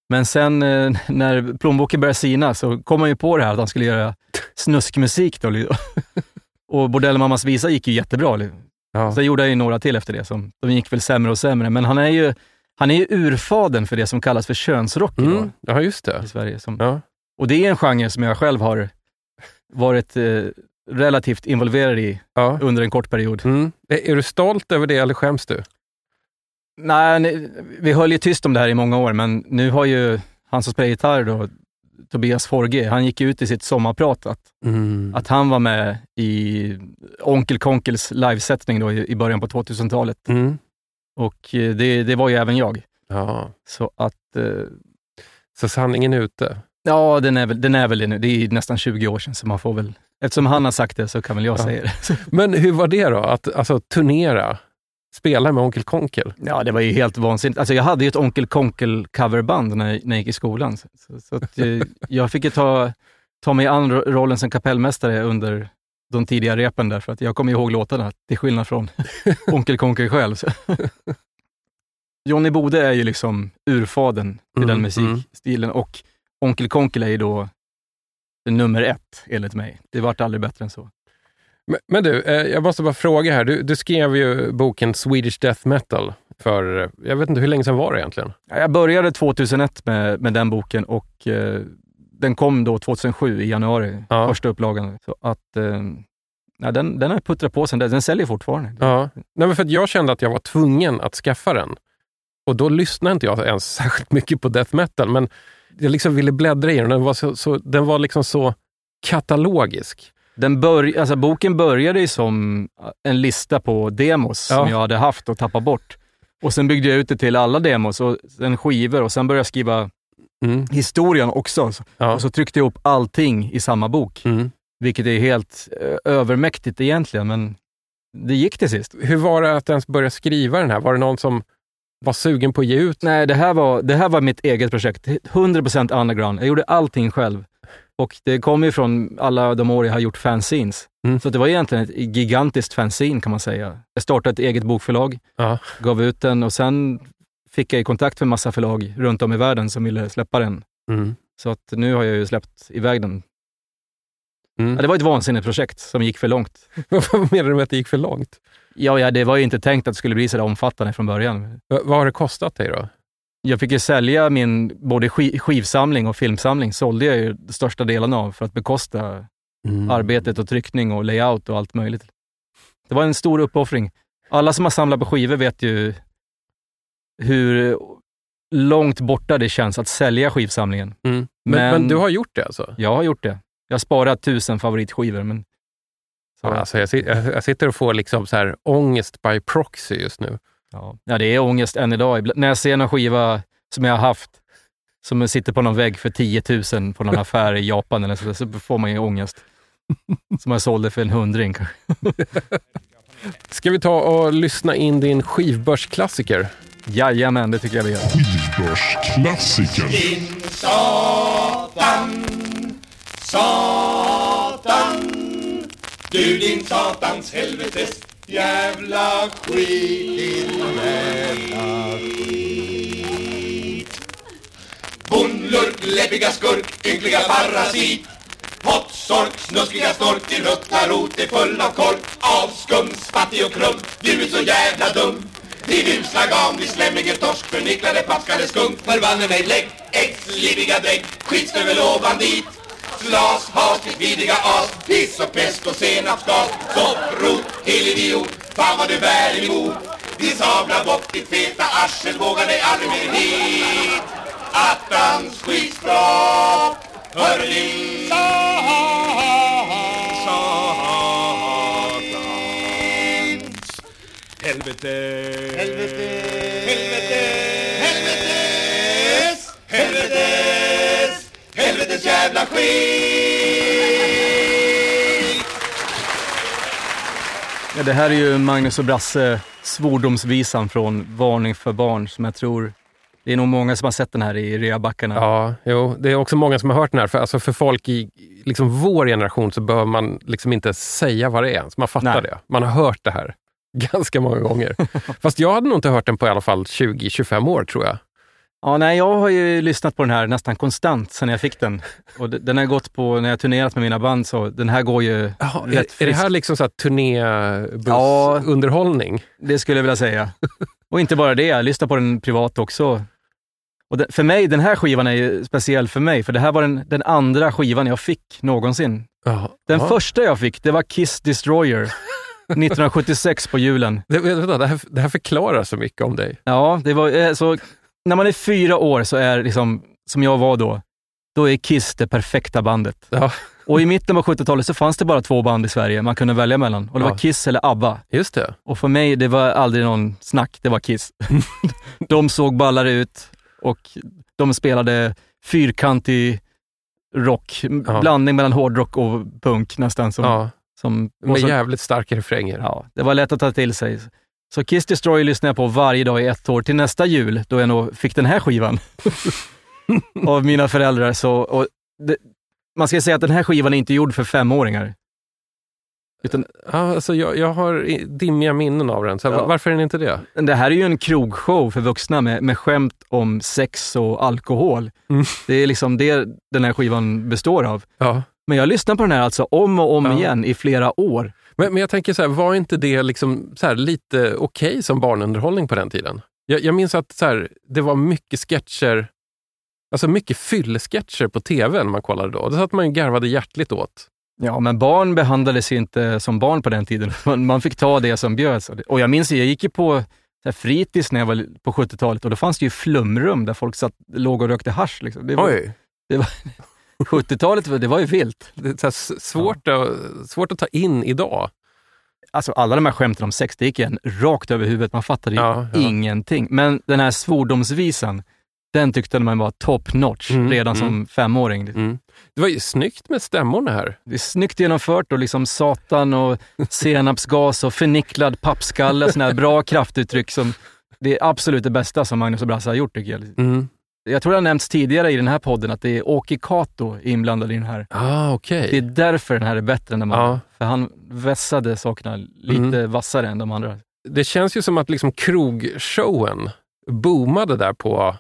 Men sen eh, när plånboken började sina så kom han ju på det här att han skulle göra snuskmusik. Då. <laughs> och Bordellmammas visa gick ju jättebra.
Ja.
Sen gjorde han ju några till efter det. Som, de gick väl sämre och sämre. Men han är ju, han är ju urfaden för det som kallas för könsrock
Mm. ja, just det.
i Sverige. Som,
Ja.
Och det är en genre som jag själv har varit eh, relativt involverad i
Ja.
under en kort period.
Mm. Är, är du stolt över det eller skäms du?
Nej, vi höll ju tyst om det här i många år, men nu har ju han som spelar gitarr då, Tobias Forge, han gick ut i sitt sommarprat att,
Mm.
att han var med i Onkel Konkels livesättning då i, i början på 2000-talet.
Mm.
Och eh, det, det var ju även jag.
Ja.
Så att, eh,
Så sanningen är ute.
ja, den är, väl, den är väl det nu. Det är nästan 20 år sedan, så man får väl, eftersom han har sagt det så kan väl jag
Ja.
säga det.
Men hur var det då? Att alltså, turnera, spela med Onkel Konkel?
Ja, det var ju helt vansinnigt. Alltså, jag hade ju ett Onkel Konkel coverband när, när jag gick i skolan. Så, så att, eh, <laughs> jag fick ju ta, ta mig an ro- rollen som kapellmästare under de tidiga repen där, för att jag kommer ihåg låtarna, till skillnad från <laughs> Onkel Konkel själv. Johnny Bode är ju liksom urfaden till den
Mm,
musikstilen och Onkel Konkel är ju då nummer ett, enligt mig. Det vart aldrig bättre än så.
Men, men du, eh, jag måste bara fråga här. Du, du skrev ju boken Swedish Death Metal för, eh, jag vet inte hur länge sedan var det egentligen?
Ja, Jag började 2001 med, med den boken och eh, den kom då 2007 i januari,
Ja.
första upplagan. Så att, eh, ja, den, den har puttrat på sen dess. Den säljer fortfarande.
Ja. Nej, men för jag kände att jag var tvungen att skaffa den. Och då lyssnade inte jag ens <laughs> särskilt mycket på death metal, men jag liksom ville bläddra i den. Den var, så, så, den var liksom så katalogisk.
Den bör, alltså, boken började ju som en lista på demos
Ja.
som jag hade haft och tappat bort. Och sen byggde jag ut det till alla demos och sen skivor och sen började jag skriva
Mm.
historien också.
Ja.
Och så tryckte jag ihop allting i samma bok,
Mm.
vilket är helt eh, övermäktigt egentligen, men det gick till sist.
Hur var det att ens börja skriva den här? Var det någon som var sugen på att ge ut?
Nej, det här var, det här var mitt eget projekt. 100% underground. Jag gjorde allting själv. Och det kom ju från alla de år jag har gjort fanzines.
Mm.
Så det var egentligen ett gigantiskt fanzine kan man säga. Jag startade ett eget bokförlag,
Ja.
gav ut den och sen fick jag i kontakt med massa förlag runt om i världen som ville släppa den.
Mm.
Så att nu har jag ju släppt iväg den.
Mm.
Ja, det var ett vansinnigt projekt som gick för långt. <laughs>
Vad menar du med att det gick för långt?
Ja, ja, det var ju inte tänkt att det skulle bli så där omfattande från början.
Va- vad har det kostat dig då?
Jag fick ju sälja min både ski- skivsamling och filmsamling, sålde jag ju största delarna av för att bekosta
Mm.
arbetet och tryckning och layout och allt möjligt. Det var en stor uppoffring. Alla som har samlat på skivor vet ju hur långt borta det känns att sälja skivsamlingen.
Mm. Men,
Men-
men du har gjort det alltså?
Jag har gjort det. Jag har sparat tusen favoritskivor, men så,
alltså jag, jag sitter och får liksom så här ångest by proxy just nu.
Ja. ja, det är ångest än idag. När jag ser någon skiva som jag har haft, som sitter på någon vägg för 10 000 på någon affär i Japan eller så, så får man ju ångest. <laughs> Som jag sålde för en hundring kanske.
Ska vi ta och lyssna in din skivbörsklassiker?
Jajamän, det tycker jag vi gör.
Skivbörsklassiker.
Din Satan, Satan, du din satans helvetes jävla skit, din jävla skit. Bondlurk, läbbiga skurk, ynkliga parasit. Pottsork, snuskiga stork, din ruttna rot är full av kork. Avskum, spattig och krum, du är så jävla dum. Din usla gam, din slemmige torsk, förnicklade paskade skunk. Förbanne mig lägg, ex, liviga drägg, skitstövel och bandit glas, hat, ditt vidriga as, piss och pest och senapsgas. Sopprot, hel idiot, fan vad du bär emot. Vi Din sabla bock, ditt feta arsel, vågar dig aldrig mer hit. Attans skitspråk, hör din satans. Helvete. Helvete. Helvetes jävla skit.
Ja, det här är ju Magnus och Brasse svordomsvisan från Varning för barn som jag tror det är nog många som har sett den här i reabackarna.
Ja, jo, det är också många som har hört den här. För, alltså för folk i liksom vår generation så behöver man liksom inte säga vad det är ens. Man fattar
Nej.
det. Man har hört det här <laughs> ganska många gånger. <laughs> Fast jag hade nog inte hört den på i alla fall 20-25 år tror jag.
Ja, nej, jag har ju lyssnat på den här nästan konstant sedan jag fick den. Och den har gått på, när jag turnerat med mina band, så den här går ju
Jaha,
rätt
är, är det här liksom turnébussunderhållning?
Det skulle jag vilja säga. Och inte bara det, jag lyssnar på den privat också. Och det, för mig, den här skivan är ju speciell för mig, för det här var den, den andra skivan jag fick någonsin.
Ja,
Den
ja.
första jag fick, det var Kiss Destroyer, <laughs> 1976 på julen.
Det, vänta, det, här, det här förklarar så mycket om dig.
Ja, det var eh, så... När man är fyra år så är liksom, som jag var då, då är Kiss det perfekta bandet.
Ja,
Och i mitten på 70-talet så fanns det bara två band i Sverige man kunde välja mellan. Och det
Ja.
var Kiss eller ABBA.
just det.
Och för mig, det var aldrig någon snack, det var Kiss. <laughs> de såg ballare ut och de spelade fyrkantig rock,
Ja.
blandning mellan hårdrock och punk nästan. Som,
Ja,
som,
med
så,
jävligt starka refränger.
ja, det var lätt att ta till sig. Så Kiss Destroy lyssnade jag på varje dag i ett år till nästa jul, då jag nog fick den här skivan <laughs> av mina föräldrar. Så, det, man ska säga att den här skivan är inte gjord för femåringar. Utan
alltså jag, jag har dimmiga minnen av den. Så
Ja.
Varför är den inte det?
Det här är ju en krogshow för vuxna med, med skämt om sex och alkohol.
Mm.
Det är liksom det den här skivan består av.
Ja.
Men jag lyssnar på den här alltså om och om
Ja.
igen i flera år.
Men, men jag tänker så här, var inte det liksom så här lite okej som barnunderhållning på den tiden? Jag, jag minns att så här, det var mycket sketcher, alltså mycket fyllesketcher på tv när man kollade då. Det satt man ju garvade hjärtligt åt.
Ja, men barn behandlades ju inte som barn på den tiden. <laughs> Man, man fick ta det som bjöds. Och jag minns, jag gick ju på så fritids när jag var på 70-talet och då fanns det ju flumrum där folk satt, låg och rökte hasch. Liksom. Det var,
Oj,
70-talet, var- det var ju vilt.
det är svårt, att, svårt att ta in idag.
Alltså alla de här skämten om sex, det gick en rakt över huvudet. Man fattade ju
Ja, ja.
ingenting. Men den här svordomsvisan, den tyckte man var top notch
Mm,
redan som
mm.
femåring.
Mm. Det var ju snyggt med stämmorna här.
Det är snyggt genomfört och liksom satan och <laughs> senapsgas och förnicklad pappskalle, sådana här bra kraftuttryck som det är absolut det bästa som Magnus och Brasse har gjort tycker jag.
Mm.
Jag tror det har nämnts tidigare i den här podden att det är Åke Kato inblandad i den här.
Ah, okej.
Det är därför den här är bättre än de andra.
Ja.
För han vässade sakerna lite
Mm.
vassare än de andra.
Det känns ju som att liksom krogshowen boomade där på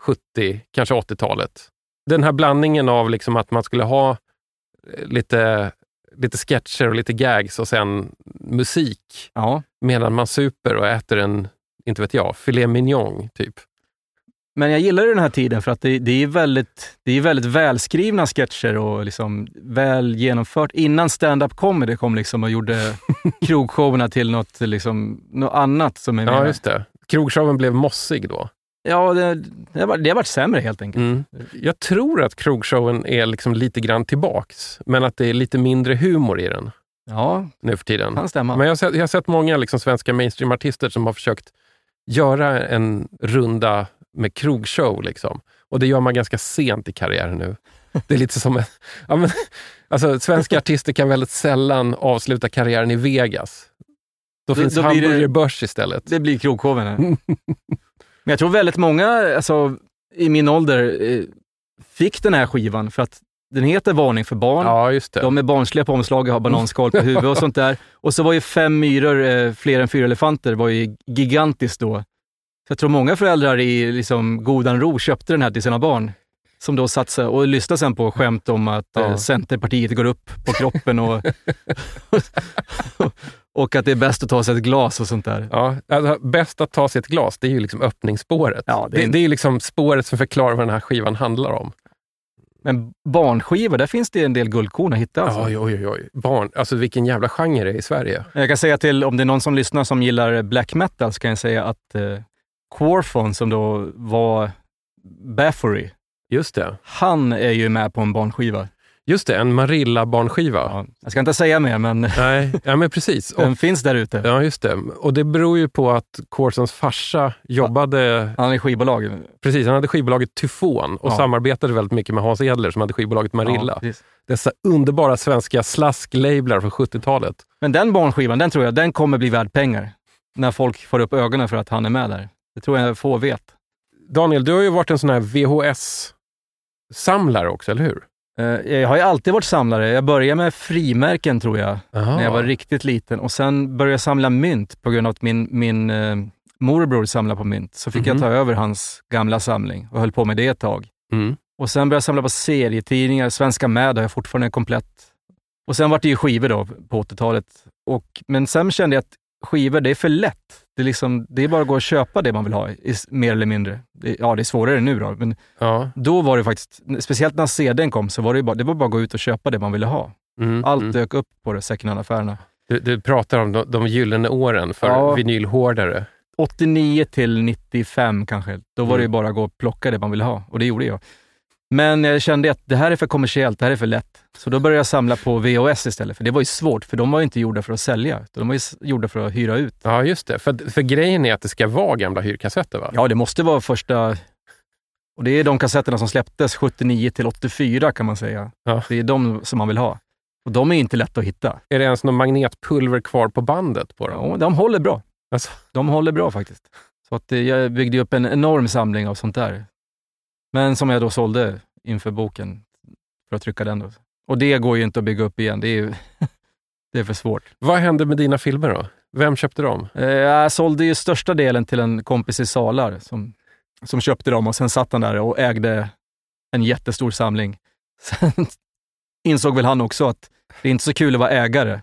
70, kanske 80-talet. Den här blandningen av liksom att man skulle ha eh, lite, lite sketcher och lite gags och sen musik
Ja.
medan man super och äter en, inte vet jag, filet mignon typ.
Men jag gillar den här tiden för att det, det, är, väldigt, det är väldigt välskrivna sketcher och liksom väl genomfört. Innan stand-up comedy kom liksom och gjorde <laughs> krogshowerna till något, liksom, något annat som är
Ja, just det. Krogshowen blev mossig då.
Ja, det, det, har, varit- det har varit sämre helt enkelt.
Mm. Jag tror att krogshowen är liksom lite grann tillbaks, men att det är lite mindre humor i den
Ja,
nu för tiden.
kan stämma.
Men jag har sett, jag har sett många liksom svenska mainstream-artister som har försökt göra en runda med krogshow. Liksom. Och det gör man ganska sent i karriären nu. Det är lite som en, <laughs> ja, men, alltså, Svenska artister kan väldigt sällan avsluta karriären i Vegas. Då
Då-
finns
då det-
hamburgerbörs istället.
Det blir krogshowen. här. <laughs> Men jag tror väldigt många alltså, i min ålder eh, fick den här skivan för att den heter Varning för barn.
Ja, just det.
De är barnsliga på omslaget, har bananskal på huvudet och <laughs> sånt där. Och så var ju Fem myror, eh, fler än fyra elefanter, var ju gigantiskt då. Så jag tror många föräldrar i liksom, godan ro köpte den här till sina barn. Som då satt och lyssnade sen på skämt om att
Ja.
eh, Centerpartiet går upp på kroppen och, <laughs> och att det är bäst att ta sig ett glas och sånt där.
Ja, alltså, bäst att ta sig ett glas, det är ju liksom öppningsspåret.
Ja, det
det,
är
det,
en-
är liksom spåret som förklarar vad den här skivan handlar om.
Men barnskivor, där finns det en del guldkorn att hitta. Alltså.
Oj, oj, oj. Barn, alltså vilken jävla genre det är i Sverige.
Jag kan säga till, om det är någon som lyssnar som gillar black metal, så kan jag säga att eh, Quorthon, som då var Baffory,
Just det.
han är ju med på en barnskiva.
Just det, en Marilla-barnskiva.
Ja, jag ska inte säga mer, men <laughs>
Nej, ja men precis. Och,
den finns där ute.
ja, just det. Och det beror ju på att Corsons farsa jobbade,
Han är skivbolag.
precis, han hade skivbolaget Tyfon och
Ja.
samarbetade väldigt mycket med Hans Edler som hade skivbolaget Marilla.
Ja.
Dessa underbara svenska slasklablar från 70-talet.
men den barnskivan, den tror jag, den kommer bli värd pengar. När folk får upp ögonen för att han är med där. Det tror jag få vet.
Daniel, du har ju varit en sån här VHS-samlare också, eller hur?
Eh, Jag har ju alltid varit samlare. Jag började med frimärken tror jag,
Aha.
när jag var riktigt liten. Och sen började jag samla mynt på grund av att min, min eh, morbror samlade på mynt. Så fick jag
Mhm.
ta över hans gamla samling och höll på med det ett tag.
Mm.
Och sen började jag samla på serietidningar. Svenska med har jag fortfarande komplett. Och sen var det ju skivor då på 80-talet. Och, men sen kände jag att skivor, det är för lätt. Det är, liksom, det är bara att gå och köpa det man vill ha, mer eller mindre. Det, ja, det är svårare nu då, men
Ja.
då var det faktiskt, speciellt när CDn kom, så var det, bara, det var bara att gå ut och köpa det man ville ha.
Mm.
Allt
mm.
dök upp på det second hand-affärerna.
Du, du pratar om de, de gyllene åren för
Ja.
vinylhårdare.
89 till 95 kanske, då var det
Mm.
bara att gå och plocka det man ville ha. Och det gjorde jag. Men jag kände att det här är för kommersiellt, det här är för lätt. Så då började jag samla på VHS istället, för det var ju svårt, för de var ju inte gjorda för att sälja, utan de var ju gjorda för att hyra ut.
Ja, just det. För, för grejen är att det ska vara gamla hyrkassetter, va?
Ja, det måste vara första... Och det är de kassetterna som släpptes 79 till 84 kan man säga.
Ja.
Det är de som man vill ha. Och de är inte lätta att hitta.
Är det ens någon magnetpulver kvar på bandet på dem?
Ja, de håller bra.
Alltså,
De håller bra faktiskt. Så att eh, jag byggde upp en enorm samling av sånt där. Men som jag då sålde inför boken för att trycka den. Då. Och det går ju inte att bygga upp igen. Det är, ju <laughs> det är för svårt.
vad hände med dina filmer då? Vem köpte dem?
Eh, Jag sålde ju största delen till en kompis i Salar som, som köpte dem och sen satt han där och ägde en jättestor samling. <laughs> Sen insåg väl han också att det är inte så kul att vara ägare,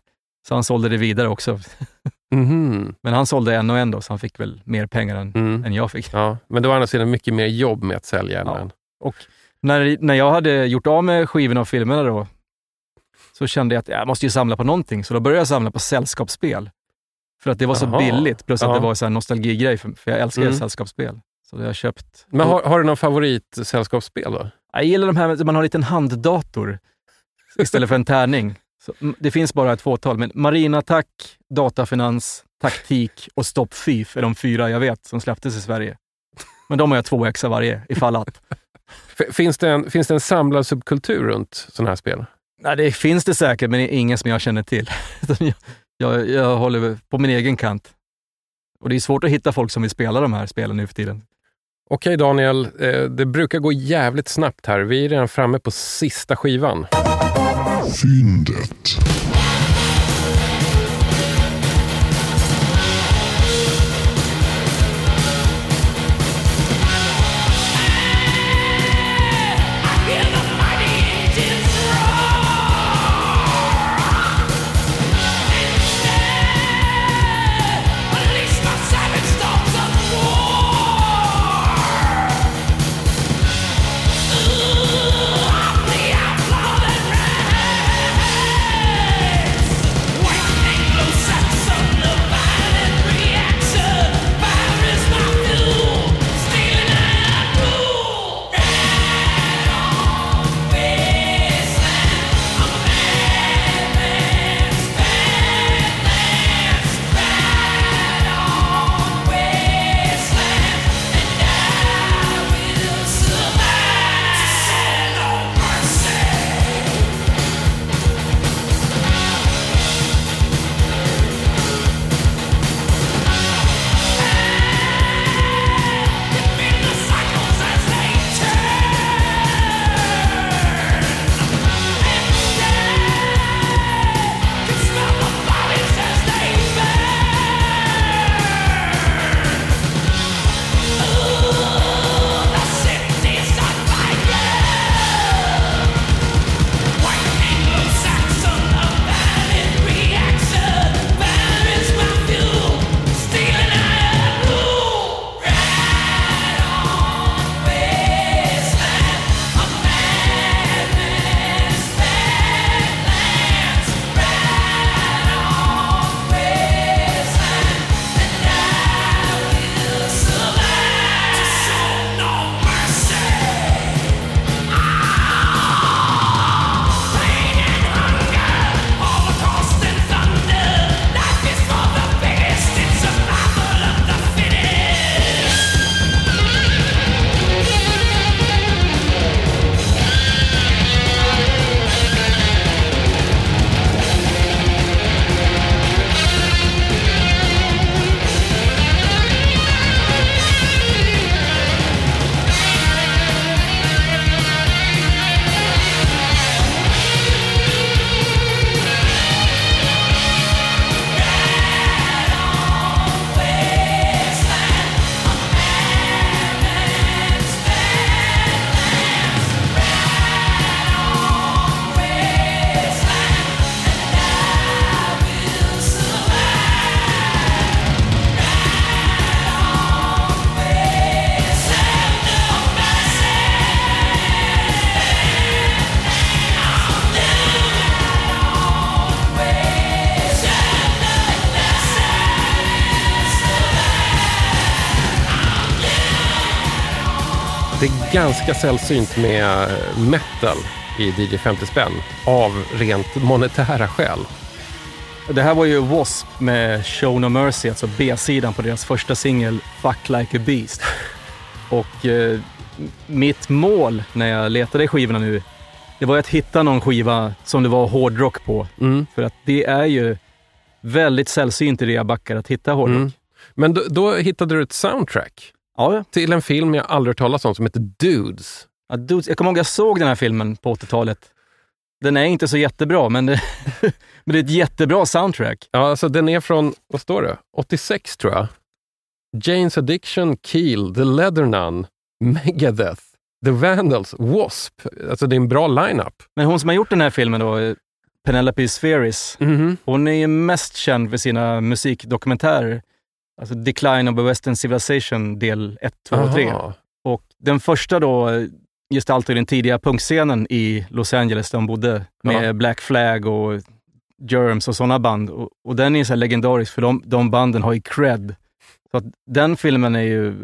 så han sålde det vidare också. <laughs>
Mhm.
Men han sålde en och en då, så han fick väl mer pengar än,
Mm.
än jag fick.
Ja, men det var å andra sidan mycket mer jobb med att sälja än
Ja.
en.
Och när, när jag hade gjort av med skivorna och filmerna då, så kände jag att jag måste ju samla på någonting. Så då började jag samla på sällskapsspel. För att det var så
Jaha.
billigt, plus att
Ja.
det var här nostalgigrej, för, för jag älskar
Mm.
sällskapsspel. Så det har jag köpt.
Men har, har du någon favoritsällskapsspel då?
Jag gillar de här man har en liten handdator istället för en tärning. Så, mm, det finns bara ett fåtal, men marinattack, datafinans, taktik och stoppfif är de fyra jag vet som släpptes i Sverige. Men de har jag två ex av varje, ifall att. <laughs>
Finns det en, finns det en samlad subkultur runt sådana här spel?
Nej, det finns det säkert, men det är ingen som jag känner till. <laughs> Jag, jag håller på min egen kant. Och det är svårt att hitta folk som vill spela de här spelen nu för tiden.
Okej Daniel, eh, det brukar gå jävligt snabbt här. Vi är redan framme på sista skivan.
Fyndet.
Ganska sällsynt med metal i DJ 50 spänn av rent monetära skäl.
Det här var ju W.A.S.P. med Show No Mercy, alltså B-sidan på deras första singel Fuck Like a Beast. Och eh, mitt mål när jag letade i skivorna nu, det var att hitta någon skiva som det var hårdrock på.
Mm.
För att det är ju väldigt sällsynt i reabackar att hitta hårdrock.
Mm. Men då, då hittade du ett soundtrack
Ja,
till en film jag aldrig hört talas om som heter Dudes.
ja, dudes, jag kommer ihåg jag såg den här filmen på 80-talet. Den är inte så jättebra, men det, <laughs> men det är ett jättebra soundtrack.
Ja, alltså den är från, vad står det? 86 tror jag. Jane's Addiction, Keel, The Leather Nun, Megadeth, The Vandals, W.A.S.P. Alltså det är en bra lineup.
Men hon som har gjort den här filmen då, Penelope Spheris,
Mhm.
hon är ju mest känd för sina musikdokumentärer. Alltså Decline of the Western Civilization del 1, 2 och 3.
Aha.
Och den första då gestaltar den tidiga punkscenen i Los Angeles där de bodde med
Ja.
Black Flag och Germs och sådana band. Och, och den är så legendarisk för de, de banden har ju cred. Så att den filmen är ju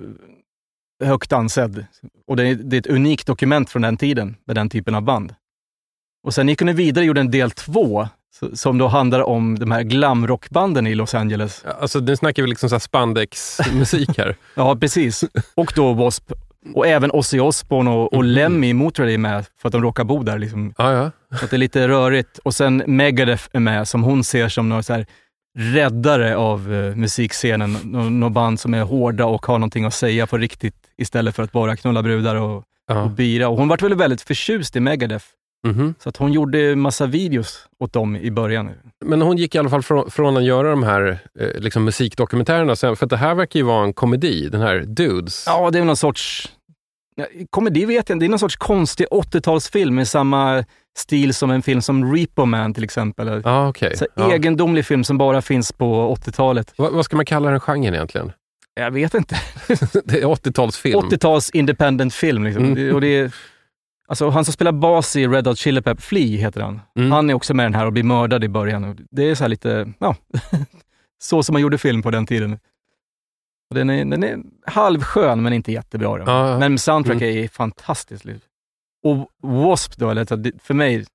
högt ansedd. Och det är, det är ett unikt dokument från den tiden med den typen av band. Och sen gick hon vidare och gjorde en del två som då handlar om de här glamrockbanden i Los Angeles.
Alltså nu snackar vi liksom spandex-musik här. <laughs>
Ja, precis. Och då W.A.S.P. Och även Ozzy Osbourne och, och
Mhm.
Lemmy Motörhead är med för att de råkar bo där. Liksom.
Ja, ja.
Så att det är lite rörigt. Och sen Megadeth är med som hon ser som någon så här räddare av eh, musikscenen. Nå- Något band som är hårda och har någonting att säga på riktigt istället för att bara knulla brudar och, och
ja.
bira. Och hon var väl väldigt förtjust i Megadeth.
Mhm.
Så att hon gjorde massa videos åt dem i början.
Men hon gick i alla fall från, från att göra de här eh, liksom musikdokumentärerna, sen, för att det här verkar ju vara en komedi, den här Dudes.
Ja, det är någon sorts... Komedi vet jag inte. Det är någon sorts konstig 80-talsfilm med samma stil som en film som Repo Man till exempel.
Ja, okej.
Så
Ja.
Egendomlig film som bara finns på 80-talet.
Vad, vad ska man kalla den genren egentligen?
Jag vet inte. <laughs>
det är 80-talsfilm.
80-tals independent film. Liksom.
Mm.
Och det är, alltså, han som spelar bas i Red Hot Chili Peppers, Flea heter han.
Mm.
Han är också med i den här och blir mördad i början. Det är så här lite, ja, <laughs> så som man gjorde film på den tiden. Den är, den är halvskön men inte jättebra. Då.
Ja, ja.
Men soundtrack
Mm.
är fantastiskt. Och W.A.S.P. då, eller, för mig,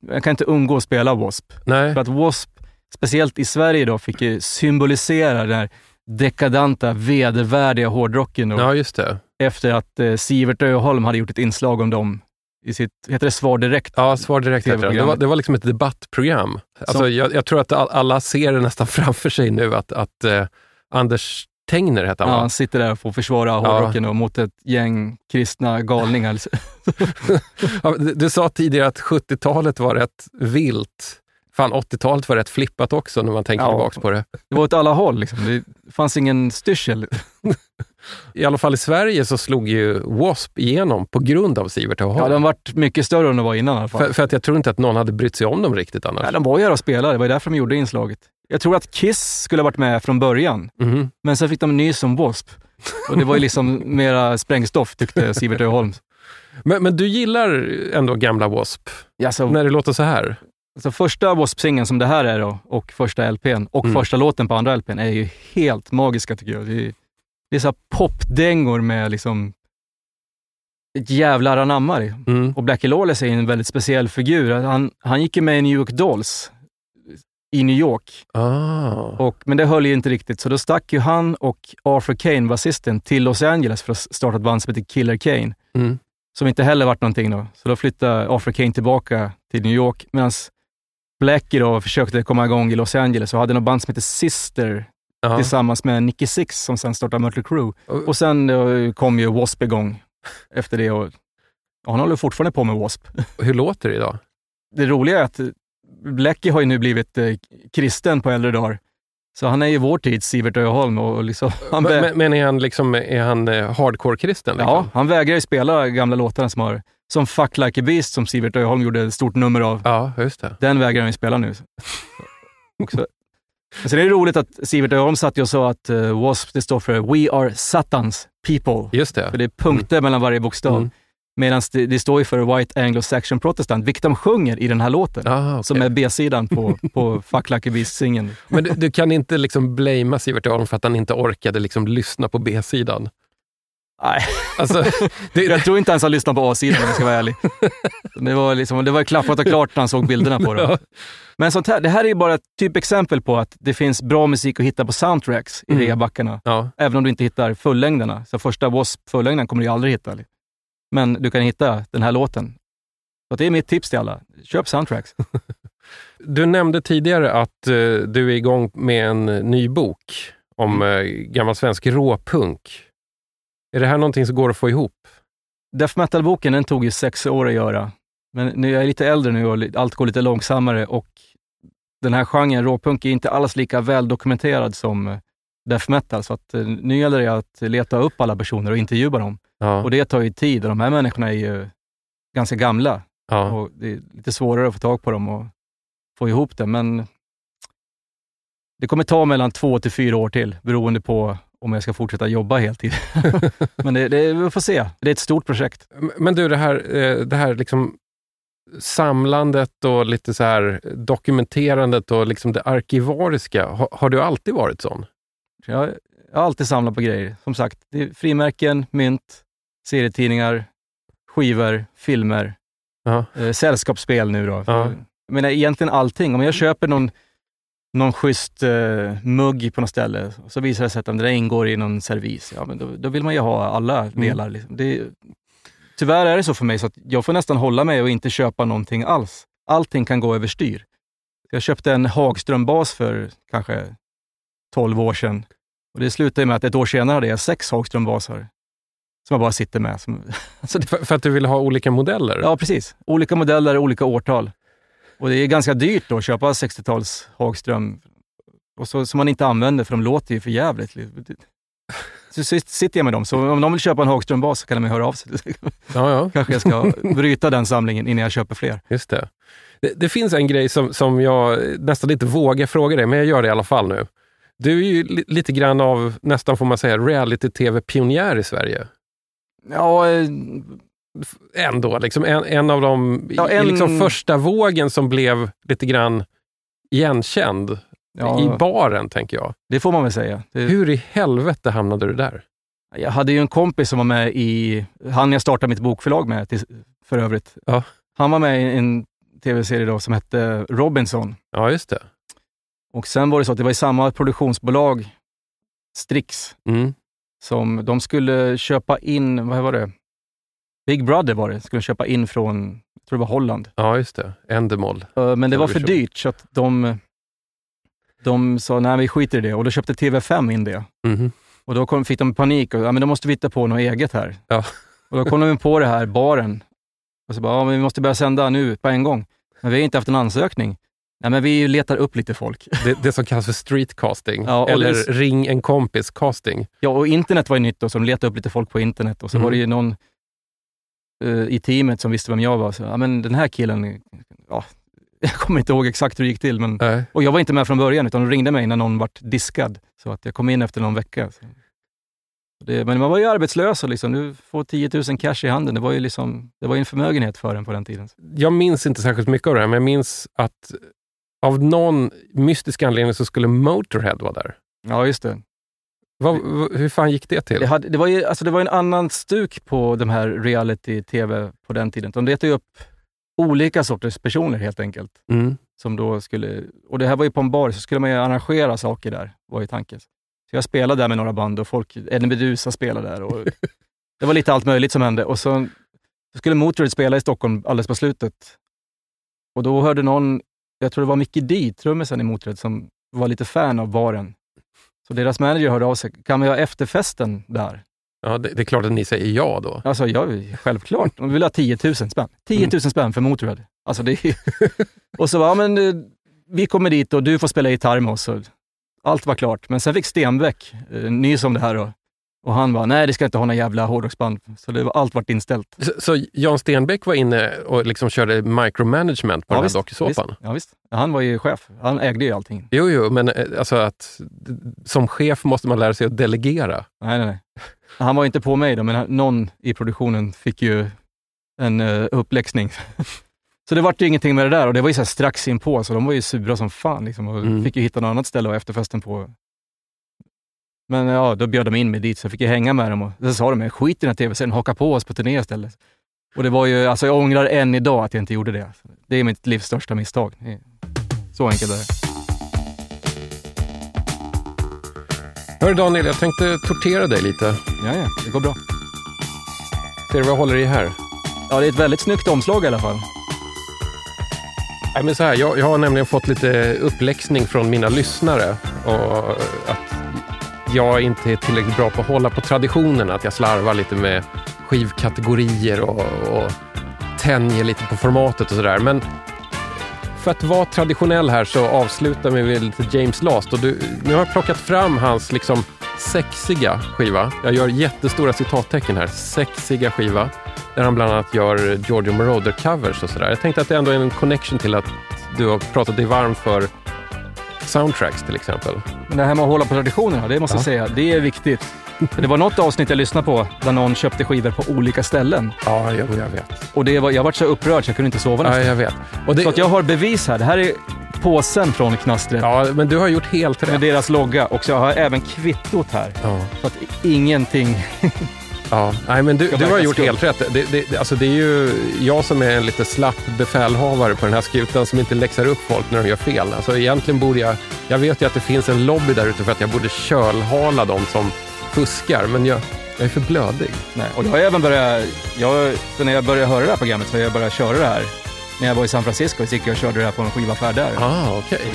jag kan inte undgå att spela W.A.S.P.
Nej.
För att W.A.S.P., speciellt i Sverige då, fick ju symbolisera den här dekadanta, vedervärdiga hårdrocken. Då
Ja, just det.
efter att eh, Sivert Öholm hade gjort ett inslag om dem i sitt, heter det Svar Direkt?
Ja, Svar direkt heter det. Det var, det var liksom ett debattprogram. Alltså, jag, jag tror att all, alla ser det nästan <laughs> framför sig nu att, att eh, Anders Tengner hette han
Ja, han sitter där och får försvara hårdrocken och mot ett gäng kristna galningar. <laughs> <laughs>
Ja, du, du sa tidigare att 70-talet var rätt vilt. Fan, 80-talet var rätt flippat också när man tänker
Ja.
tillbaka på det.
Det var åt alla håll. Liksom. Det fanns ingen styrsel.
I alla fall i Sverige så slog ju W.A.S.P. igenom på grund av Sivert Öholm.
Ja, de varit mycket större än de var innan i alla fall.
för, för att jag tror inte att någon hade brytt sig om dem riktigt annars.
Nej, de var ju här och spelade, det var ju därför de gjorde inslaget. Jag tror att Kiss skulle ha varit med från början,
Mhm.
men sen fick de nys om W.A.S.P. Och det var ju liksom <laughs> mera sprängstoff tyckte Sivert Öholm.
Men, men du gillar ändå gamla W.A.S.P.
Alltså,
när det låter så här?
alltså första W.A.S.P-singeln som det här är då, och första LPn, och
Mm.
första låten på andra LPn är ju helt magiska tycker jag. Det är, det är så popdängor med liksom ett jävlar anamma det.
Mm.
Och Blackie Lawless är en väldigt speciell figur. Han, han gick ju med i New York Dolls i New York.
Ah.
Och, men det höll ju inte riktigt, så då stack ju han och Arthur Kane, basisten, till Los Angeles för att starta ett band som heter Killer Kane.
Mm.
Som inte heller varit någonting då. Så då flyttade Arthur Kane tillbaka till New York, medan Blackie då försökte komma igång i Los Angeles och hade något band som heter Sister
Ja.
tillsammans med Nicky Six som sen startade Mötley Crüe.
Och-
sen då kom ju W.A.S.P. igång efter det och, han håller fortfarande på med W.A.S.P. <laughs>
Hur låter det idag?
Det roliga är att Blackie har ju nu blivit eh, kristen på äldre dagar. Så han är ju vår tids Sivert Öholm och liksom, han,
Men, men är han, liksom, är han eh, hardcore-kristen? Liksom?
ja, han vägrar ju spela gamla låtarna som har, som Fuck Like a Beast som Sivert Öholm gjorde ett stort nummer av.
ja, just det.
Den vägrar han ju spela nu. <laughs> Också. Sen är det roligt att Sivert Öholm satt ju och sa att uh, W.A.S.P. det står för We are Satans people.
Just det.
För det är punkter mellan varje bokstav.
Mm.
Medan det, det står ju för White Anglo-Saxon Protestant, vilket de sjunger i den här låten.
Ah, okej.
Som är B-sidan på, <laughs> på Fuck a Beast-singeln.
Men du, du kan inte liksom blamea Sivert Öholm för att han inte orkade liksom lyssna på B-sidan?
Nej,
Alltså, <laughs> det,
jag tror inte ens han lyssnade på A-sidan om jag ska vara ärlig. Det var, liksom, det var klappat och klart när han såg bilderna på dem. Men sånt här, det här är bara ett typexempel på att det finns bra musik att hitta på soundtracks i
Mm.
reabackarna.
ja.
Även om du inte hittar fullängderna. Så första W.A.S.P. fullängden kommer du aldrig hitta. Men du kan hitta den här låten. Så det är mitt tips till alla. Köp soundtracks. <laughs>
Du nämnde tidigare att eh, du är igång med en ny bok om
Mm.
eh, gammal svensk råpunk. Är det här någonting som går att få ihop?
Death metal-boken den tog ju sex år att göra. Men nu jag är lite äldre nu och allt går lite långsammare och den här genren, råpunk, är inte alls lika väl dokumenterad som eh, death metal. Så att, eh, nu gäller det att leta upp alla personer och intervjua dem.
Ja.
Och det tar ju tid och de här människorna är ju ganska gamla.
ja.
Och det är lite svårare att få tag på dem och få ihop det. Men det kommer ta mellan två till fyra år till, beroende på om jag ska fortsätta jobba heltid. <laughs> Men det, det, vi får se. Det är ett stort projekt.
Men du, det här, eh, det här liksom samlandet och lite så här dokumenterandet och liksom det arkivariska. Har, har du alltid varit sån?
Jag, jag har alltid samlat på grejer. Som sagt, det är frimärken, mynt, serietidningar, skivor, filmer,
Ja.
eh, sällskapsspel nu då.
Ja.
Jag menar egentligen allting. Om jag köper någon, någon schysst eh, mugg på något ställe så visar det sig att den där ingår i någon servis, ja, men då, då vill man ju ha alla delar. Liksom. Det, tyvärr är det så för mig så att jag får nästan hålla mig och inte köpa någonting alls. Allting kan gå överstyr. Jag köpte en Hagström-bas för kanske 12 år sedan och det slutade med att ett år senare hade jag sex Hagström-basar som jag bara sitter med. Som, <laughs> alltså det,
För, för att du vill ha olika modeller?
Ja, precis. Olika modeller, olika årtal. Och det är ganska dyrt då att köpa 60-tals Hagström och så, som man inte använder för de låter ju för jävligt. Så sit- sitter jag med dem, så om de vill köpa en Hagström-bas så kan de höra av sig.
ja, ja.
Kanske jag ska bryta den samlingen innan jag köper fler.
Just det. det. Det finns en grej som, som jag nästan inte vågar fråga dig, men jag gör det i alla fall nu. Du är ju li, lite grann av, nästan får man säga, reality-tv-pionjär i Sverige.
Ja, eh,
Ändå, liksom en, en av de
Ja, en-
liksom första vågen som blev lite grann igenkänd
ja,
i baren, tänker jag.
det får man väl säga. Det,
Hur i helvete hamnade du där?
jag hade ju en kompis som var med i, han jag startade mitt bokförlag med till, för övrigt.
Ja.
Han var med i en tv-serie då som hette Robinson.
Ja, just det.
Och sen var det så att det var i samma produktionsbolag, Strix,
Mm.
som de skulle köpa in, vad var det? Big Brother var det, skulle köpa in från, jag tror det var Holland.
Ja, just det. Endemol.
Uh, Men det var för dyrt så att de, de sa, nej vi skiter i det. Och då köpte TV5 in det.
Mhm.
Och då kom, fick de panik och ja, men då måste vi hitta på något eget här.
Ja. <laughs>
Och då kom de på det här, baren. Och så bara, ja, men vi måste börja sända nu på en gång. Men vi har inte haft en ansökning. Nej, men vi letar upp lite folk. <laughs>
Det, det som kallas för streetcasting,
Ja,
eller
det-
ring en kompis-casting.
Ja, och internet var ju nytt då, så de letade upp lite folk på internet. Och så
Mm.
var det ju någon eh, i teamet som visste vem jag var. Så, ja, men den här killen, ja, <laughs> jag kommer inte ihåg exakt hur det gick till. Men,
Nej.
och jag var inte med från början, utan de ringde mig när någon vart diskad. Så att jag kom in efter någon vecka. Så. Det, men man var ju arbetslös och liksom, du får 10 000 cash i handen. Det var ju liksom, det var en förmögenhet för en på den tiden.
Jag minns inte särskilt mycket av det här, men jag minns att av någon mystisk anledning så skulle Motorhead vara där.
Ja, just det.
Vad, hur fan gick det till?
Det, hade, det, var ju, alltså det var en annan stuk på de här reality-tv på den tiden. De letade upp olika sorters personer helt enkelt.
Mm.
Som då skulle, och det här var ju på en bar, så skulle man ju arrangera saker där, var ju tanken. Så jag spelade där med några band och folk, Eddie Meduza spelade där. Och <laughs> det var lite allt möjligt som hände. Och så, så skulle Motörhead spela i Stockholm alldeles på slutet. Och då hörde någon, jag tror det var Micke D, trummisen i Motörhead, som var lite fan av baren. Så deras manager hörde av sig, kan vi ha efterfesten där?
Ja, det, det är klart att ni säger ja då.
Alltså, ja, självklart. De vill ha 10 000 spänn. 10 000 spänn för Motörhead. Alltså, det är... <laughs> och så var ja, men eh, vi kommer dit och du får spela gitarr med oss. Allt var klart. Men sen fick Stenbeck eh, nys om det här och, och han var nej det ska inte ha några jävla hårdrocksband. Så det var, allt vart inställt.
Så, så Jan Stenbeck var inne och liksom körde micromanagement på den här dokusåpan?
Ja, visst. Ja, Han var ju chef. Han ägde ju allting.
Jo, jo, men eh, alltså att som chef måste man lära sig att delegera.
Nej, nej, nej. Han var inte på mig då, men någon i produktionen fick ju en uh, uppläxning. <laughs> så det vart ju ingenting med det där och det var ju så strax inpå, så de var ju sura som fan liksom, och
Mm.
fick ju hitta något annat ställe och efterfesten på. Men ja, då bjöd de in mig dit så jag fick ju hänga med dem och så sa de, skit i den här tv-serien, haka på oss på turné istället. Och det var ju, alltså jag ångrar än idag att jag inte gjorde det. Det är mitt livs största misstag. Så enkelt är det.
Hörru Daniel, jag tänkte tortera dig lite.
Ja, ja, det går bra.
Ser du vad jag håller i här?
Ja, det är ett väldigt snyggt omslag i alla fall.
Nej, men så här, jag, jag har nämligen fått lite uppläxning från mina lyssnare. Och att jag inte är tillräckligt bra på att hålla på traditionerna, Att jag slarvar lite med skivkategorier och, och tänjer lite på formatet och sådär. Men för att vara traditionell här så avslutar vi med lite James Last. Och du, nu har jag plockat fram hans liksom sexiga skiva. Jag gör jättestora citattecken här. Sexiga skiva. Där han bland annat gör Giorgio Moroder-covers och sådär. Jag tänkte att det ändå är en connection till att du har pratat dig varm för soundtracks till exempel.
Men det här med att hålla på traditionerna, det måste jag säga, det är viktigt. Det var något avsnitt jag lyssnade på där någon köpte skivor på olika ställen.
Ja, jag, jag vet.
Och det var, jag var så upprörd så jag kunde inte sova
Ja,
nästan.
jag vet. Det,
Så att jag har bevis här. Det här är påsen från Knastret
ja, men du har gjort helt
med
rätt.
deras logga och så har jag även kvittot här.
Ja.
Så att ingenting...
Ja, nej, men du, du har gjort helt rätt. Det, det, alltså det är ju jag som är en lite slapp befälhavare på den här skutan som inte läxar upp folk när de gör fel. Alltså egentligen borde jag... Jag vet ju att det finns en lobby där ute för att jag borde kölhala de som fuskar, men jag, jag är för blödig.
Nej. Och jag har även börjat... Jag, när jag började höra det här programmet så har jag börjat köra det här. När jag var i San Francisco så gick jag och körde det här på en skivaffär där.
Ah, okej.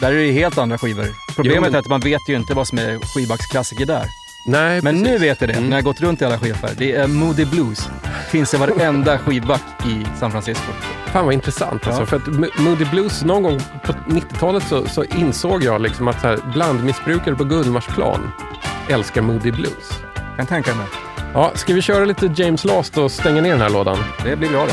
Där är det helt andra skivor. Problemet
Jo.
är att man vet ju inte vad som är skivbacksklassiker där.
Nej,
Men
precis.
nu vet jag det,
Mm.
när jag gått runt i alla skivaffärer. Det är Moody Blues. Finns i varenda skivback i San Francisco.
Fan vad intressant. Alltså,
Ja.
för att Moody Blues, någon gång på 90-talet så, så insåg jag liksom att så här, blandmissbrukare på Gullmarsplan älskar Moody Blues.
Kan tänka mig.
Ja, ska vi köra lite James Last och stänga ner den här lådan?
Det blir bra det.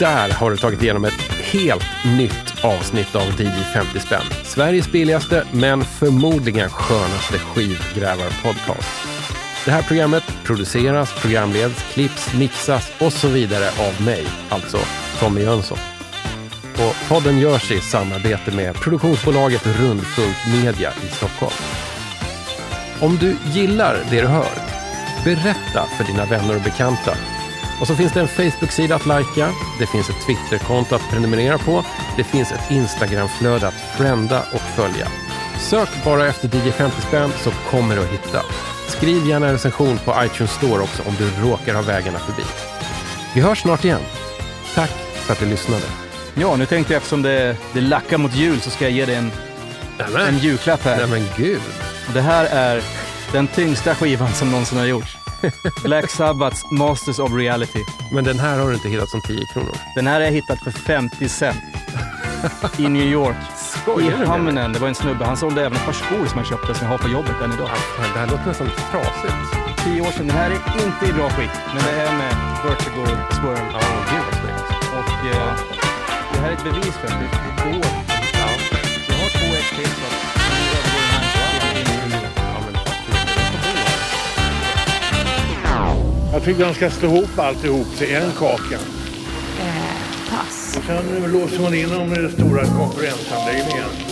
Där har du tagit igenom ett helt nytt avsnitt av DJ 50 spänn. Sveriges billigaste, men förmodligen skönaste skivgrävarpodcast. Det här programmet produceras, programleds, klipps, mixas och så vidare av mig, alltså Tommy Jönsson. Och podden görs i samarbete med produktionsbolaget Rundfunk Media i Stockholm. Om du gillar det du hör, berätta för dina vänner och bekanta. Och så finns det en Facebook-sida att lajka, det finns ett Twitter-konto att prenumerera på, det finns ett Instagram-flöde att frända och följa. Sök bara efter DJ 50 spänn så kommer du att hitta. Skriv gärna en recension på iTunes Store också om du råkar ha vägarna förbi. Vi hörs snart igen. Tack för att du lyssnade.
Ja, nu tänkte jag eftersom det, det lackar mot jul så ska jag ge dig en,
Nämen.
en julklapp här.
Nej men gud.
Det här är den tyngsta skivan som någonsin har gjorts. <laughs> Black Sabbaths Masters of Reality.
Men den här har du inte hittat som 10 kronor.
Den här har jag hittat för 50 cent. I New York. I hamnen. Det var en snubbe. Han sålde även ett par skor som jag köpte som jag har på jobbet än idag.
Det här låter nästan lite trasigt.
Tio år sedan. Den här är inte i bra skick. Men det är med Vertigo Swirl.
Ja, gud vad snyggt.
Och eh, det här är ett bevis för att det går.
Jag tycker de ska slå ihop alltihop till en kaka.
Pass.
Sen låser man in dem i den stora konferensanläggningen.